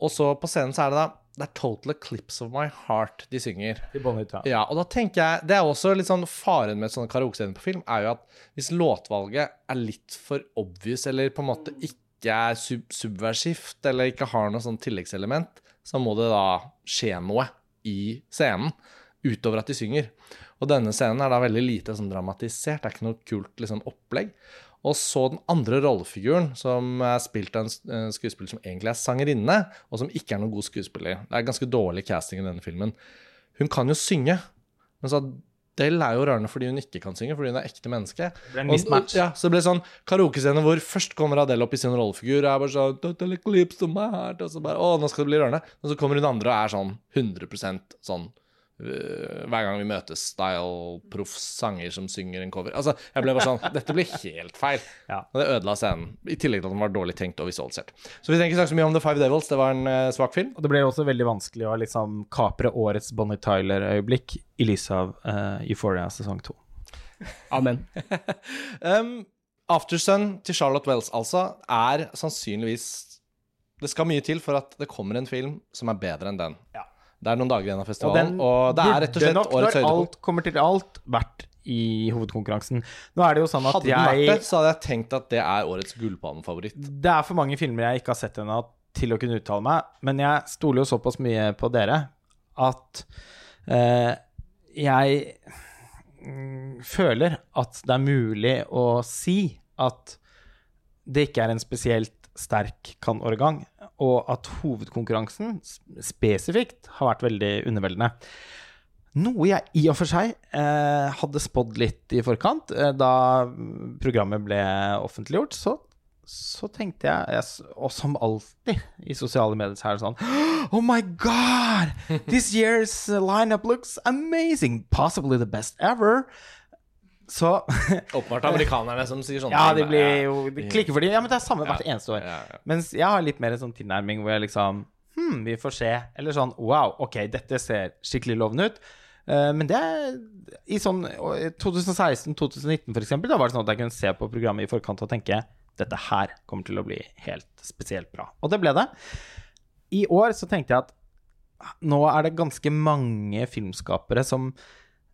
Og så på scenen så er det da Det er 'Total Eclipse of My Heart' de synger. I Bonnie Ja, og da tenker jeg Det er også litt sånn faren med sånne karaokescener på film, er jo at hvis låtvalget er litt for obvious, eller på en måte ikke er sub subversivt, eller ikke har noe sånn tilleggselement, så må det da skje noe i scenen, utover at de synger. Og denne scenen er da veldig lite sånn dramatisert, det er ikke noe kult liksom, opplegg. Og så den andre rollefiguren, som er spilt av en skuespiller som egentlig er sangerinne, og som ikke er noen god skuespiller. Det er ganske dårlig casting i denne filmen. Hun kan jo synge, men så Adele er jo rørende fordi hun ikke kan synge, fordi hun er ekte menneske. Det ble en Og- mismatch. Ja, så det ble sånn karaokescene hvor først kommer Adele opp i sin rollefigur, og er bare sånn Total eclipse of my heart, og så bare Å, nå skal det bli rørende. Og så kommer hun andre og er sånn 100 sånn hver gang vi møtes, style-proff sanger som synger en cover. Altså, jeg ble bare sånn Dette blir helt feil. Ja. Og det ødela scenen. I tillegg til at den var dårlig tenkt og visualisert. sett. Så vi trenger ikke snakke så mye om The Five Devils. Det var en uh, svak film. Og det ble også veldig vanskelig å liksom kapre årets Bonnie Tyler-øyeblikk i lys av uh, Euphoria sesong to. *laughs* Amen. Um, Aftersun til Charlotte Wells, altså, er sannsynligvis Det skal mye til for at det kommer en film som er bedre enn den. Ja. Det er noen dager igjen av Og festivalen, den og, det er rett og slett nok, årets høydepunkt. alt kommer til alt, vært i hovedkonkurransen. Nå er det jo sånn at Hadde den vært det, så hadde jeg tenkt at det er årets gullpannefavoritt. Det er for mange filmer jeg ikke har sett ennå til å kunne uttale meg, men jeg stoler jo såpass mye på dere at eh, jeg mm, føler at det er mulig å si at det ikke er en spesielt sterk kan-årgang, og at hovedkonkurransen spesifikt har vært veldig underveldende. Noe jeg i og for seg eh, hadde spådd litt i forkant. Eh, da programmet ble offentliggjort, så, så tenkte jeg, jeg Og som alltid i sosiale medier, så er det sånn *gasps* Oh my God! This year's lineup looks amazing! Possibly the best ever. Så *laughs* Åpenbart amerikanerne som sier sånne Ja, de blir jo De klikker for dem. Ja, men det er samme hvert eneste år. Mens jeg har litt mer en sånn tilnærming hvor jeg liksom Hm, vi får se. Eller sånn Wow, ok, dette ser skikkelig lovende ut. Eh, men det er i sånn 2016-2019 for eksempel, da var det sånn at jeg kunne se på programmet i forkant og tenke dette her kommer til å bli helt spesielt bra. Og det ble det. I år så tenkte jeg at nå er det ganske mange filmskapere som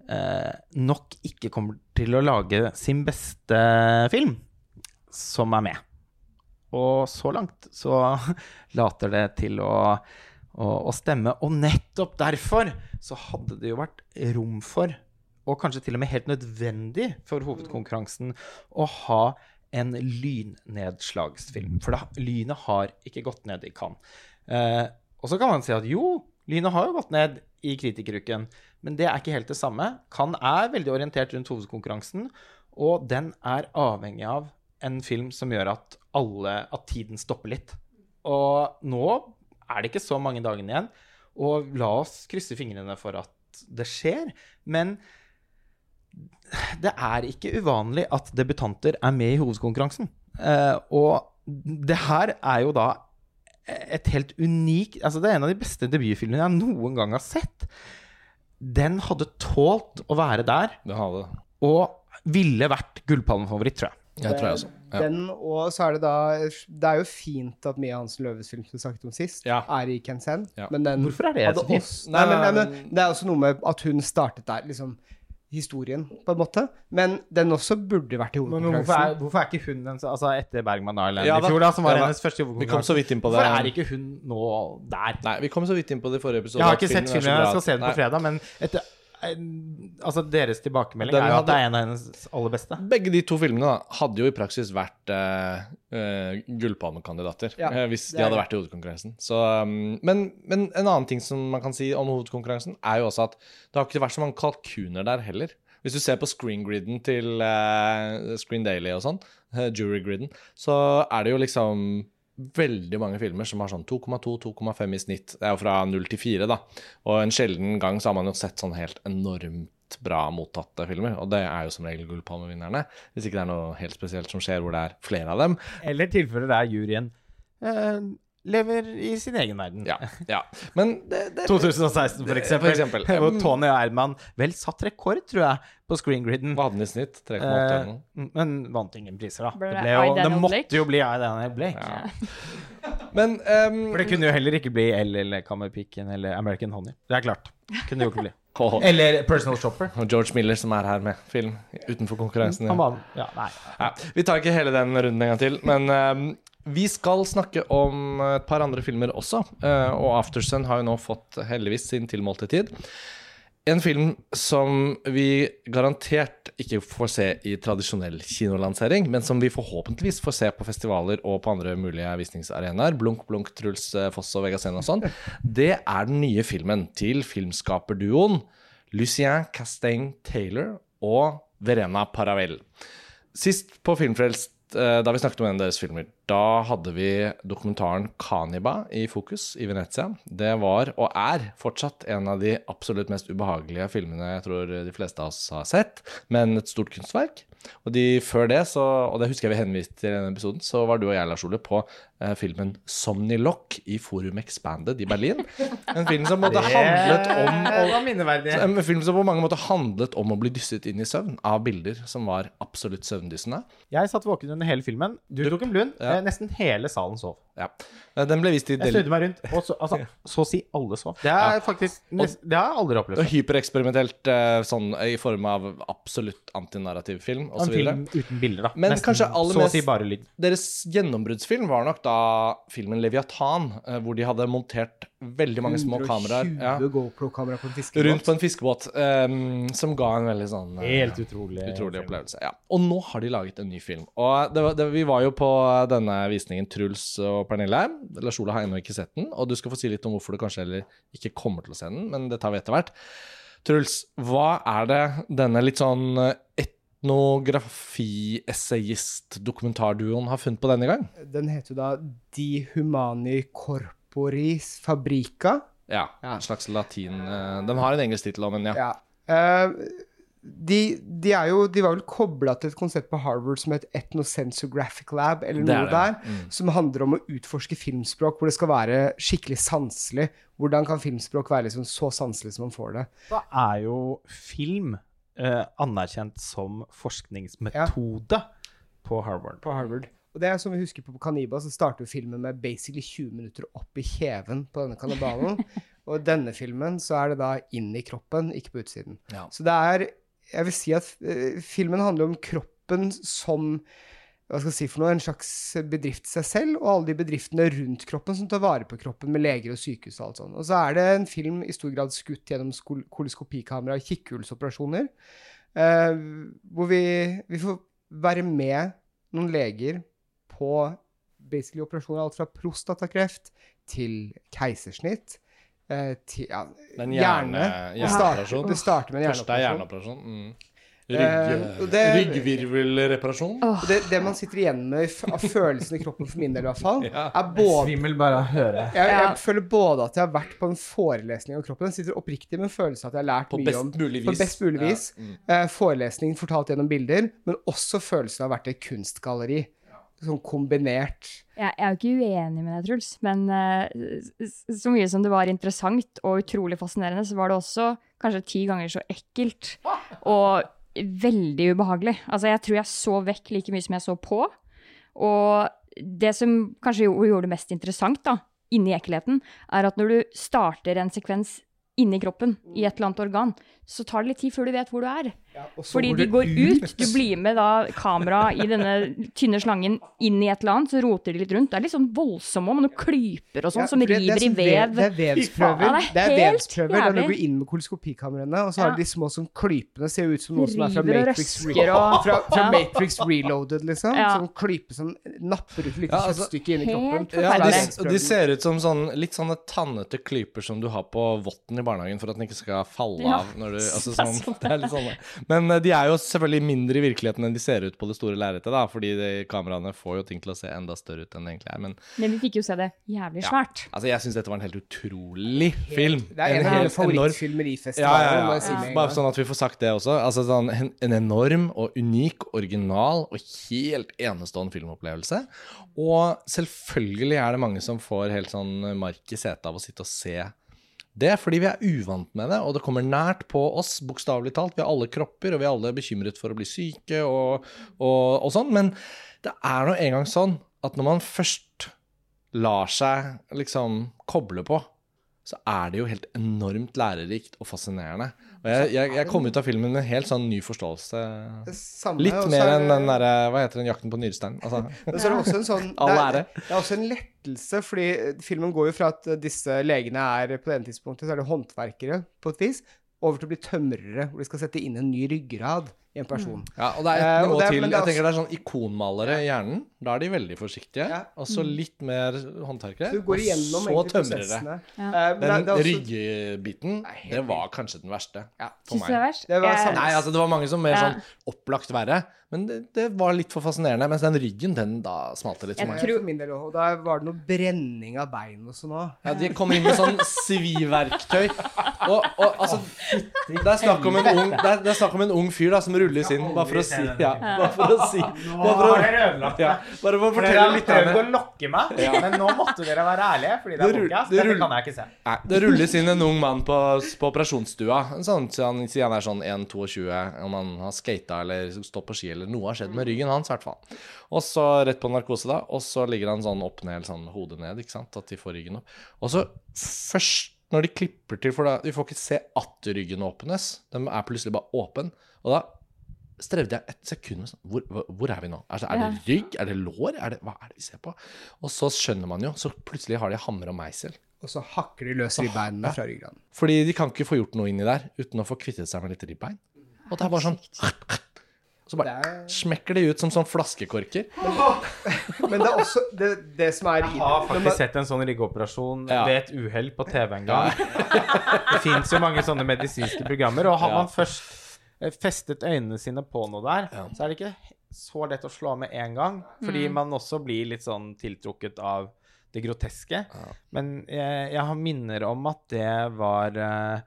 nok ikke kommer til å lage sin beste film, som er med. Og så langt så *laughs* later det til å, å, å stemme. Og nettopp derfor så hadde det jo vært rom for, og kanskje til og med helt nødvendig for hovedkonkurransen, å ha en lynnedslagsfilm. For da, lynet har ikke gått ned i Cannes. Eh, og så kan man si at jo, lynet har jo gått ned i kritikeruken, men det er ikke helt det samme. Cannes er veldig orientert rundt hovedkonkurransen, og den er avhengig av en film som gjør at, alle, at tiden stopper litt. Og nå er det ikke så mange dagene igjen, og la oss krysse fingrene for at det skjer. Men det er ikke uvanlig at debutanter er med i hovedkonkurransen. Eh, og det her er jo da et helt unikt Altså, det er en av de beste debutfilmene jeg noen gang har sett. Den hadde tålt å være der, Det hadde og ville vært gullpalmefavoritt, tror jeg. Jeg tror jeg også. Ja. Den, og så er det da Det er jo fint at Mia Hansen Løves film som snakket om sist, Ja. er i Kensen. Ja. Men den Hvorfor er det så fint? Nei, Nei, men, nei, men det er også noe med at hun startet der, liksom. Historien, på en måte. Men den også burde vært i Men, men hvorfor, er, hvorfor er ikke hun den så- Altså etter Bergman Island Ja i fjor, da, som var Ja hennes første Vi kom hovedkonkurranse. så vidt inn på det. Hvorfor er ikke hun nå der? Nei, vi kom så vidt inn på det i forrige episode. Jeg har ikke sett filmen jeg skal se den på fredag, men etter, altså deres tilbakemelding Den er jo at det er en av hennes aller beste. Begge de to filmene da, hadde jo i praksis vært uh, gullpalmekandidater Ja, eh, hvis de hadde vært i hovedkonkurransen. Så, um, men, men en annen ting som man kan si om hovedkonkurransen, er jo også at det har ikke vært så mange kalkuner der heller. Hvis du ser på screengriden til Screen Daily og sånn, uh, jurygriden, så er det jo liksom veldig mange filmer som har sånn 2,2-2,5 i snitt. Det er jo fra 0 til 4, da. Og en sjelden gang så har man jo sett sånn helt enormt bra mottatte filmer, og det er jo som regel Gullpalmevinnerne. Hvis ikke det er noe helt spesielt som skjer hvor det er flere av dem. Eller tilfeller der juryen eh, lever i sin egen verden. Ja, *laughs* ja. Men det, det 2016, for eksempel. For eksempel. Hvor Tony Erdmann vel satt rekord, tror jeg, på screengriden. Hva hadde den i snitt? 3,8 eller noe? Eh, men vant ingen priser, da. Ble Det, ble jo, det måtte jo bli I, Daniel Blake. Ja. *laughs* Men um, For det kunne jo heller ikke bli L eller Kammerpiken eller American Honey. Det er klart. Kunne jo ikke bli. *laughs* Eller Personal Shopper. og George Miller som er her med film utenfor konkurransen. Han var Ja, nei. Ja, vi tar ikke hele den runden en gang til, men ehm, vi skal snakke om et par andre filmer også. eh, og Aftersun har jo nå fått heldigvis sin tilmålte tid. En film som vi garantert ikke får se i tradisjonell kinolansering, men som vi forhåpentligvis får se på festivaler og på andre mulige visningsarenaer. Blunk, blunk, Truls eh, Foss og Vegascene og sånn. Det er den nye filmen til filmskaperduoen Lucien Castaigne Taylor og Verena Paravel. Sist på Filmfrelst, eh, da vi snakket om en av deres filmer, da hadde vi dokumentaren 'Kaniba' i fokus i Venezia. Det var, og er, fortsatt en av de absolutt mest ubehagelige filmene jeg tror de fleste av oss har sett, men et stort kunstverk. Og de før det, så, og det husker jeg vi henviste til i denne episoden, så var du og jeg, Lars Ole, på eh, filmen 'Somnilock' i Forum Expanded i Berlin. En film som måtte handlet om å en film som på mange måter handlet om å bli dysset inn i søvn av bilder som var absolutt søvndyssende. Jeg satt våken under hele filmen. Du tok en blund. Ja. Eh, Nesten hele salen sov. Ja. Eh, Den ble vist i Jeg snudde meg rundt, og så, altså, *laughs* så å si alle sov. Det er faktisk nest, Det har jeg aldri og opplevd. hypereksperimentelt eh, sånn i form av absolutt antinarrativ film En osv. film uten bilder, da. Men kanskje aller mest- si. Deres gjennombruddsfilm var nok da filmen 'Leviathan', hvor de hadde montert veldig mange små kameraer ja, GoPro-kameraer på en fiskebåt. rundt på en fiskebåt, um, som ga en veldig sånn uh, Helt utrolig. Utrolig opplevelse. ja. Og nå har de laget en ny film. Og det, var- det, Vi var jo på denne visningen, Truls og Pernille. Lars Ola har ennå ikke sett den. Og du skal få si litt om hvorfor du kanskje heller ikke kommer til å se den, men det tar vi etter hvert. Truls, hva er det denne litt sånn eh, etnografi-essayist-dokumentarduoen har funnet på denne gang? Den heter jo da Di Humani Corporis Fabrica. Ja, Ja. en slags latin De har en engelsk tittel òg, men ja. Ja. Eh, de, de, er jo, de var vel kobla til et konsept på Harvard som het Ethnosensographic Lab, eller er noe det. der, Mm. som handler om å utforske filmspråk, hvor det skal være skikkelig sanselig. Hvordan kan filmspråk være liksom så sanselig som man får det? Da er jo film eh, anerkjent som forskningsmetode på Harvard. På Harvard. Og det er som vi husker på Kaniba, så starter filmen med basically 20 minutter opp i kjeven på denne kannibalen. *laughs* og denne filmen så er det da inn i kroppen, ikke på utsiden. Ja. Så det er Jeg vil si at uh, filmen handler om kroppen som hva skal jeg si for noe, en slags bedrift seg selv, og alle de bedriftene rundt kroppen som tar vare på kroppen, med leger og sykehus og alt sånt. Og så er det en film i stor grad skutt gjennom koloskopikamera koloskopikamera, kikkhullsoperasjoner, eh, hvor vi, vi får være med noen leger på basically operasjoner, alt fra prostatakreft til keisersnitt. Eh, til, ja, Det er hjerne. hjerne- hjerneoperasjon. det starter med en Første er hjerneoperasjon. hjerneoperasjon. Mm. Eh, Rygg, det- ryggvirvelreparasjon. Det, det man sitter igjen med av følelsen i kroppen, for min del i hvert fall, *laughs* Ja. er både Svimmel bare av å høre. jeg, Ja. føler både at jeg har vært på en forelesning om kroppen, jeg sitter oppriktig med en følelse av at jeg har lært På mye om på best mulig vis. Ja, mm. eh, forelesning fortalt gjennom bilder, men også følelsen av å ha vært i et kunstgalleri. Sånn kombinert. jeg, er jo ikke uenig med deg, Truls, men s- så mye som det var interessant og utrolig fascinerende, så var det også kanskje ti ganger så ekkelt og veldig ubehagelig. Altså, jeg tror jeg så vekk like mye som jeg så på. Og det som kanskje gjorde det mest interessant, da, inni ekkelheten, er at når du starter en sekvens inni kroppen, i et eller annet organ, så tar det litt tid før du vet hvor du er. Og Fordi går de går ut, du blir med da kamera i denne tynne slangen inn i et eller annet, så roter de litt rundt. Det er litt sånn voldsomme med noen klyper og sånn Ja, som det- river det i er vev. sånn Det er vevsprøver. Ja, det er er Da vevsprøver du går inn med koloskopikameraene, og så har Ja. de små sånn klypene ser ut som noe som er fra Matrix, Re og fra, fra Ja. Matrix Reloaded, liksom. Ja. Sånn klype som napper ut et lite Ja, altså, stykke inn i kroppen. Ja, de, de ser ut som sånn, litt sånne tannete klyper som du har på votten i barnehagen for at den ikke skal falle Ja. av. Når du, altså, *laughs* Det sånn, sånn. det er litt sånn. Men eh, de er jo selvfølgelig mindre i virkeligheten enn de ser ut på det store lerretet, da, fordi de, kameraene får jo ting til å se enda større ut enn det egentlig er. Men Men vi fikk jo se det jævlig Ja. svært. altså, jeg syns dette var en helt utrolig film. Det er en av mine favorittfilmer i Ja, festivalen. ja, ja. Bare sånn at vi får sagt det også. Altså sånn, en, en enorm og unik, original og helt enestående filmopplevelse. Og selvfølgelig er det mange som får helt sånn mark i setet av å sitte og se det, er fordi vi er uvant med det, og det kommer nært på oss, bokstavelig talt. Vi har alle kropper, og vi er alle bekymret for å bli syke og, og, og sånn. Men det er nå engang sånn at når man først lar seg liksom koble på, så er det jo helt enormt lærerikt og fascinerende. Og jeg, jeg, jeg kom ut av filmen med en helt sånn ny forståelse. Samme, Litt mer er enn den derre Hva heter den jakten på nyresteinen'? Altså, Ja. så er også en sånn *laughs* det, er, det er også en lettelse, fordi filmen går jo fra at eh, disse legene er På det ene tidspunktet så er det håndverkere, på et vis, over til å bli tømrere, hvor de skal sette inn en ny ryggrad i en person. ja, og det er Eh, et nivå er- til. Jeg tenker det er sånn ikonmalere i hjernen. Da er de veldig forsiktige. Ja. Og så litt mer håndverkere. Så du går og så tømrere. Ja. Eh, men det Den det også- ryggebiten, det var kanskje den verste. Ja. For Syns det er meg. verst? Det var Nei, altså det var mange som mer sånn opplagt verre. Men det, det var litt for fascinerende. Mens den ryggen, den da smalte litt for meg. Jeg tror- min del også. Og da var det noe brenning av bein og sånn òg. Ja, de kom inn med sånn *laughs* sviverktøy. Og, og altså Det er snakk om en ung, det er, det er snakk om en ung fyr da som rulles inn, bare for å si Ja, bare for å si Bare for å, ødelagt ja, bare for å For dere fortelle har prøvd å lokke meg, men nå måtte dere være ærlige, fordi det Det er podcast. det Dette kan jeg ikke se. Nei, det rulles inn en ung mann på, på operasjonsstua. En sånn, så han sier han er sånn 1,22, om han har skata eller stått på ski eller noe har skjedd med ryggen hans, i hvert fall. Og så rett på narkose, da. Og så ligger han sånn opp ned, sånn hodet ned, ikke sant. At de får ryggen opp. Og så først når de klipper til, for da Vi får ikke se at ryggen åpnes. Den er plutselig bare åpen. Og da strevde jeg et sekund med sånn hvor, hvor, er vi nå? Altså, er det rygg? Er det lår? Er det, hva er det vi ser på? Og så skjønner man jo, så plutselig har de hammer og meisel. Og så hakker de løs ribbeinene fra ryggraden. Fordi de kan ikke få gjort noe inni der uten å få kvittet seg med litt ribbein. Og det er bare sånn så bare Det er- smekker de ut som sånn flaskekorker. *laughs* Men det er også det, det som er Jeg har man- faktisk sett en sånn riggeoperasjon Ja. ved et uhell på TV en gang. *laughs* Det fins jo mange sånne medisinske programmer, og har Ja. man først eh, festet øynene sine på noe der, så er det ikke så lett å slå av med en gang, fordi man også blir litt sånn tiltrukket av det groteske. Men jeg, jeg har minner om at det var mm,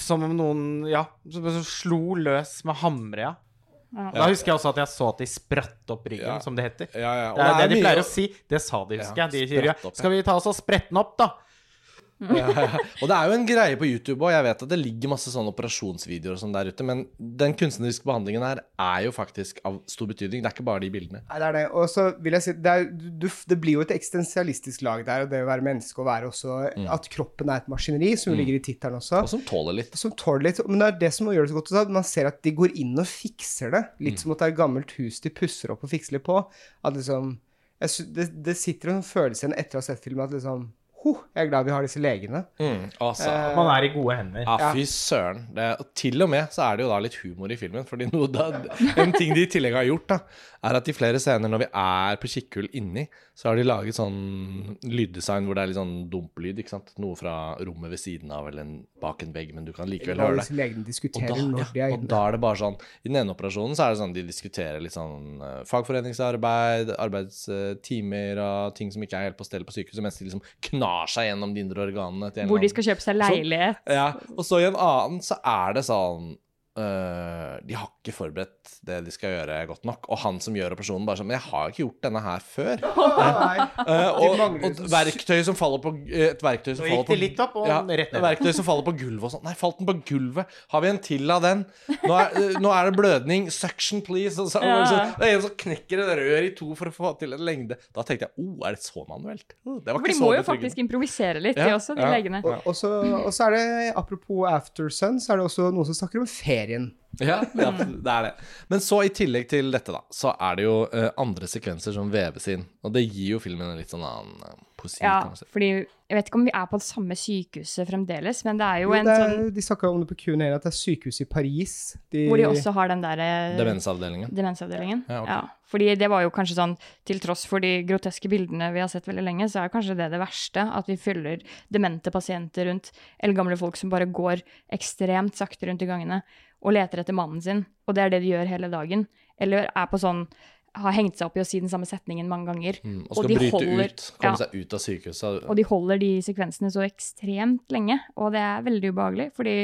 som om noen Ja, som som slo løs med hamre, ja. Ja. Da husker jeg også at jeg så at de spratt opp ryggen, Ja. som det heter. Ja, ja. Det er det de pleier å si. Det sa de, husker Ja, jeg. De sier opp, ja. skal vi ta oss og sprette den opp, da? *laughs* Og det er jo en greie på YouTube, og jeg vet at det ligger masse sånne operasjonsvideoer og sånn der ute, men den kunstneriske behandlingen her er jo faktisk av stor betydning. Det er ikke bare de bildene. Nei, det er det. Og så vil jeg si det, er, du, det blir jo et eksistensialistisk lag der, og det å være menneske og være også At kroppen er et maskineri, som mm. ligger i tittelen også. Og som tåler litt. som tåler litt, men det er det som gjør det så godt. også, at Man ser at de går inn og fikser det. Litt som at det er et gammelt hus de pusser opp og fikser litt på. At liksom det, det sitter en følelse igjen etter å ha sett filmen at liksom Ho, jeg er glad vi har disse legene. Mm, altså. Man er i gode hender. Ja, fy søren. Det, og til og med så er det jo da litt humor i filmen. Fordi noe da, en ting de i tillegg har gjort, da, er at i flere scener når vi er på kikkhull inni, så har de laget sånn lyddesign hvor det er litt sånn dumplyd. ikke sant? Noe fra rommet ved siden av eller en, bak en vegg, men du kan likevel høre det. Og da, ja, og da er det bare sånn I den ene operasjonen så er det sånn de diskuterer litt sånn eh, fagforeningsarbeid, arbeidstimer og ting som ikke er helt på stell på sykehuset, mens de liksom knar seg gjennom de indre organene. til en Hvor de skal kjøpe seg leilighet. ja, og så i en annen så er det sånn øh, De har ikke forberedt det de skal gjøre, godt nok. Og han som gjør operasjonen, bare sånn Men jeg har ikke gjort denne her før. *laughs* Nei. Eh, og, et og verktøy som faller på Et verktøy som faller på litt opp og ja, rett ned. Verktøy som faller på gulvet og sånn. Nei, falt den på gulvet? Har vi en til av den? Nå er, uh, nå er det blødning. Suction, please. Og så, Ja. så, det er en som knekker et rør i to for å få til en lengde. Da tenkte jeg oh, er det så manuelt? Det var For de må jo betryggende. faktisk improvisere litt, Ja, de også, de ja. legene. Og, og, så, og så er det, apropos After Sun, så er det også noen som snakker om ferien. Ja, ja, det er det. Men så i tillegg til dette, da, så er det jo uh, andre sekvenser som veves inn. Og det gir jo filmen en litt sånn annen uh, poesi, Ja, kan man si. fordi jeg vet ikke om vi er på det samme sykehuset fremdeles, men det er jo Jo, en er, sånn de snakka om det på Q&A, at det er sykehus i Paris. De, Hvor de også har den derre Demensavdelingen. demensavdelingen. Ja, Ja, fordi det var jo kanskje sånn, til tross for de groteske bildene vi har sett veldig lenge, så er kanskje det det verste, at vi fyller demente pasienter rundt, eller gamle folk som bare går ekstremt sakte rundt i gangene og leter etter mannen sin, og det er det de gjør hele dagen. Eller er på sånn har hengt seg opp i å si den samme setningen mange ganger. Mm, og Og skal de bryte holder- ut, komme ja. seg ut av sykehuset. Og de holder de sekvensene så ekstremt lenge, og det er veldig ubehagelig, fordi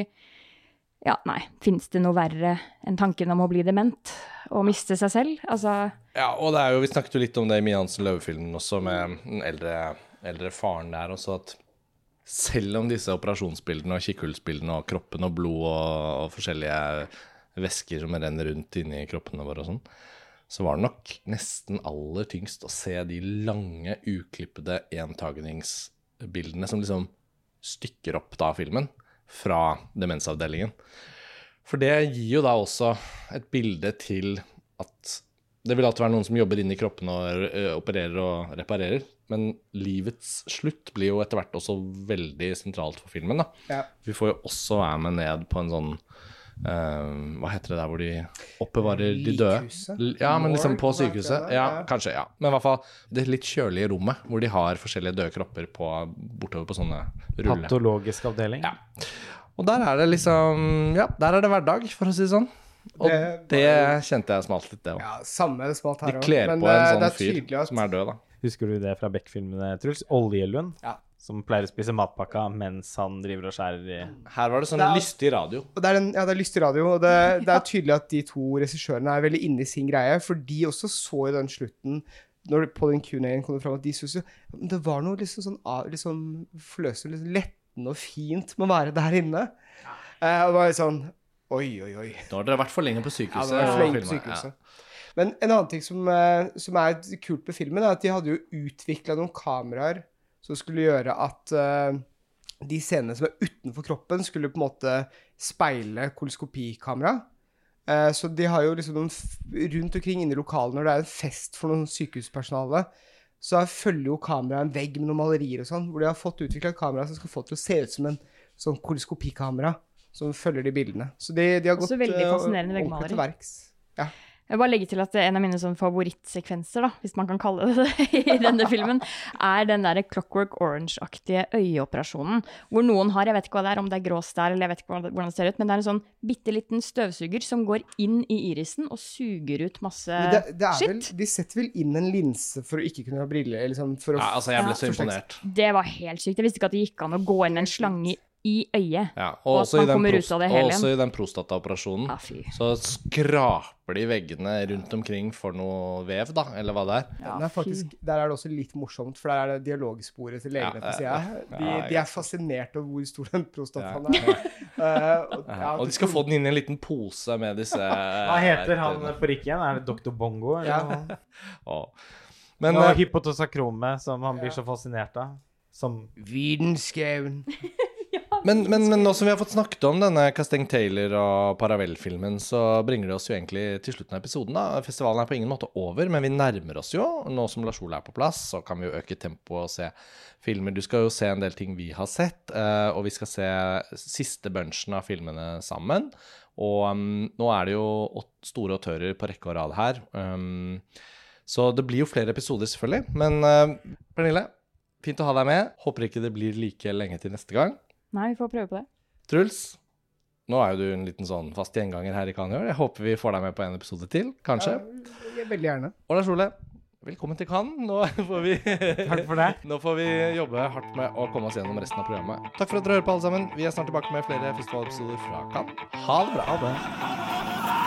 ja, nei, fins det noe verre enn tanken om å bli dement og miste seg selv? Altså, Ja, og det er jo, vi snakket jo litt om det i Mia Hansen Løve-filmen også, med den eldre, eldre faren der også, at selv om disse operasjonsbildene og kikkhullsbildene og kroppen og blod og, og forskjellige væsker som renner rundt inni kroppene våre og sånn, så var det nok nesten aller tyngst å se de lange, uklippede entagningsbildene som liksom stykker opp da filmen fra demensavdelingen. For det gir jo da også et bilde til at det vil alltid være noen som jobber inni i kroppen og opererer og reparerer, men livets slutt blir jo etter hvert også veldig sentralt for filmen. da. Ja. Vi får jo også være med ned på en sånn eh, Hva heter det der hvor de oppbevarer de døde? Likhuset? Ja, men liksom på sykehuset. Ja, kanskje. ja. Men i hvert fall det litt kjølige rommet hvor de har forskjellige døde kropper på, bortover på sånne ruller. Patologisk avdeling. Ja. Og der er det liksom Ja, der er det hverdag, for å si det sånn. Og Det det, kjente jeg smalt litt, det òg. Ja, samme smalt De her òg. kler Men på en sånn fyr at som er død, da. Husker du det fra Beck-filmene, Truls? Oljelund. Ja. Som pleier å spise matpakka mens han driver og skjærer i Her var det sånn Det er- lystig radio. Det er, en, ja, det er lystig radio, og det, *laughs* det er tydelig at de to regissørene er veldig inne i sin greie, for de også så i den slutten når På den Q&A-en kom det fram at de syntes jo det var noe liksom sånn liksom forløsende, liksom lettende og fint med å være der inne. Eh, og det var litt sånn Oi, oi, oi. Da har dere vært for lenge på Ja, sykehuset. og for lenge på sykehuset. sykehuset. Men en annen ting som, eh, som er kult med filmen, er at de hadde jo utvikla noen kameraer som skulle gjøre at eh, de scenene som er utenfor kroppen, skulle på en måte speile koloskopikamera. Eh, så de har jo liksom noen rundt omkring inne i lokalene når det er en fest for noen sykehuspersonale, så følger jo kameraet en vegg med noen malerier og sånn, hvor de har fått utvikla et kamera som skal få til å se ut som en sånn koloskopikamera som følger de bildene. Så de, de har gått eh, ordentlig veggmaleri. til verks. Ja. Jeg bare legge til at en av mine sånn favorittsekvenser, da, hvis man kan kalle det det, *laughs* i denne filmen, er den der Clockwork Orange-aktige øyeoperasjonen. Hvor noen har, jeg vet ikke hva det er, om det er grå stær eller jeg vet ikke hvordan det- ser ut, men det er en sånn bitte liten støvsuger som går inn i irisen og suger ut masse det, det er vel, shit. de setter vel inn en linse for å ikke kunne ha briller, liksom, for å Ja, altså, jeg ble så imponert. Det var helt sykt. Jeg visste ikke at det gikk an å gå inn en slange i øyet. Ja, Og og, at i man kommer ut av det og hele også i den prostataoperasjonen Ah, så skraper de veggene rundt omkring for noe vev, da, eller hva det er. Ja, er faktisk, der er det også litt morsomt, for der er det dialogsporet til legene Ja, på sida. De, ja, de er fascinert over hvor stor den prostataen Ja. er. uh, *laughs* og, Ja, ja, og de skal få den inn i en liten pose med disse *laughs* Hva heter han for ikke igjen? Er det Dr. Bongo? Eller? Ja. noe? *laughs* Men og eh, hypotosakrome, som han blir så fascinert av. Som Vitenskauen. Men, men, men nå som vi har fått snakket om denne Casteng Taylor og Paravell-filmen, så bringer det oss jo egentlig til slutten av episoden. da. Festivalen er på ingen måte over, men vi nærmer oss jo. Nå som Lars Ole er på plass, så kan vi jo øke tempoet og se filmer. Du skal jo se en del ting vi har sett, eh, og vi skal se siste bunchen av filmene sammen. Og um, nå er det jo store autører på rekke og rad her. Um, så det blir jo flere episoder, selvfølgelig. Men uh, Pernille, fint å ha deg med. Håper ikke det blir like lenge til neste gang. Nei, vi får prøve på det. Truls, nå er jo du en liten sånn fast gjenganger her i Cannes. Jeg håper vi får deg med på en episode til, kanskje. Ja, veldig gjerne. Og Lars Ole, velkommen til Cannes. Nå får vi Takk for det. *laughs* Nå får vi jobbe hardt med å komme oss gjennom resten av programmet. Takk for at dere hører på, alle sammen. Vi er snart tilbake med flere festivalepisoder fra Cannes. Ha det bra. Ha det.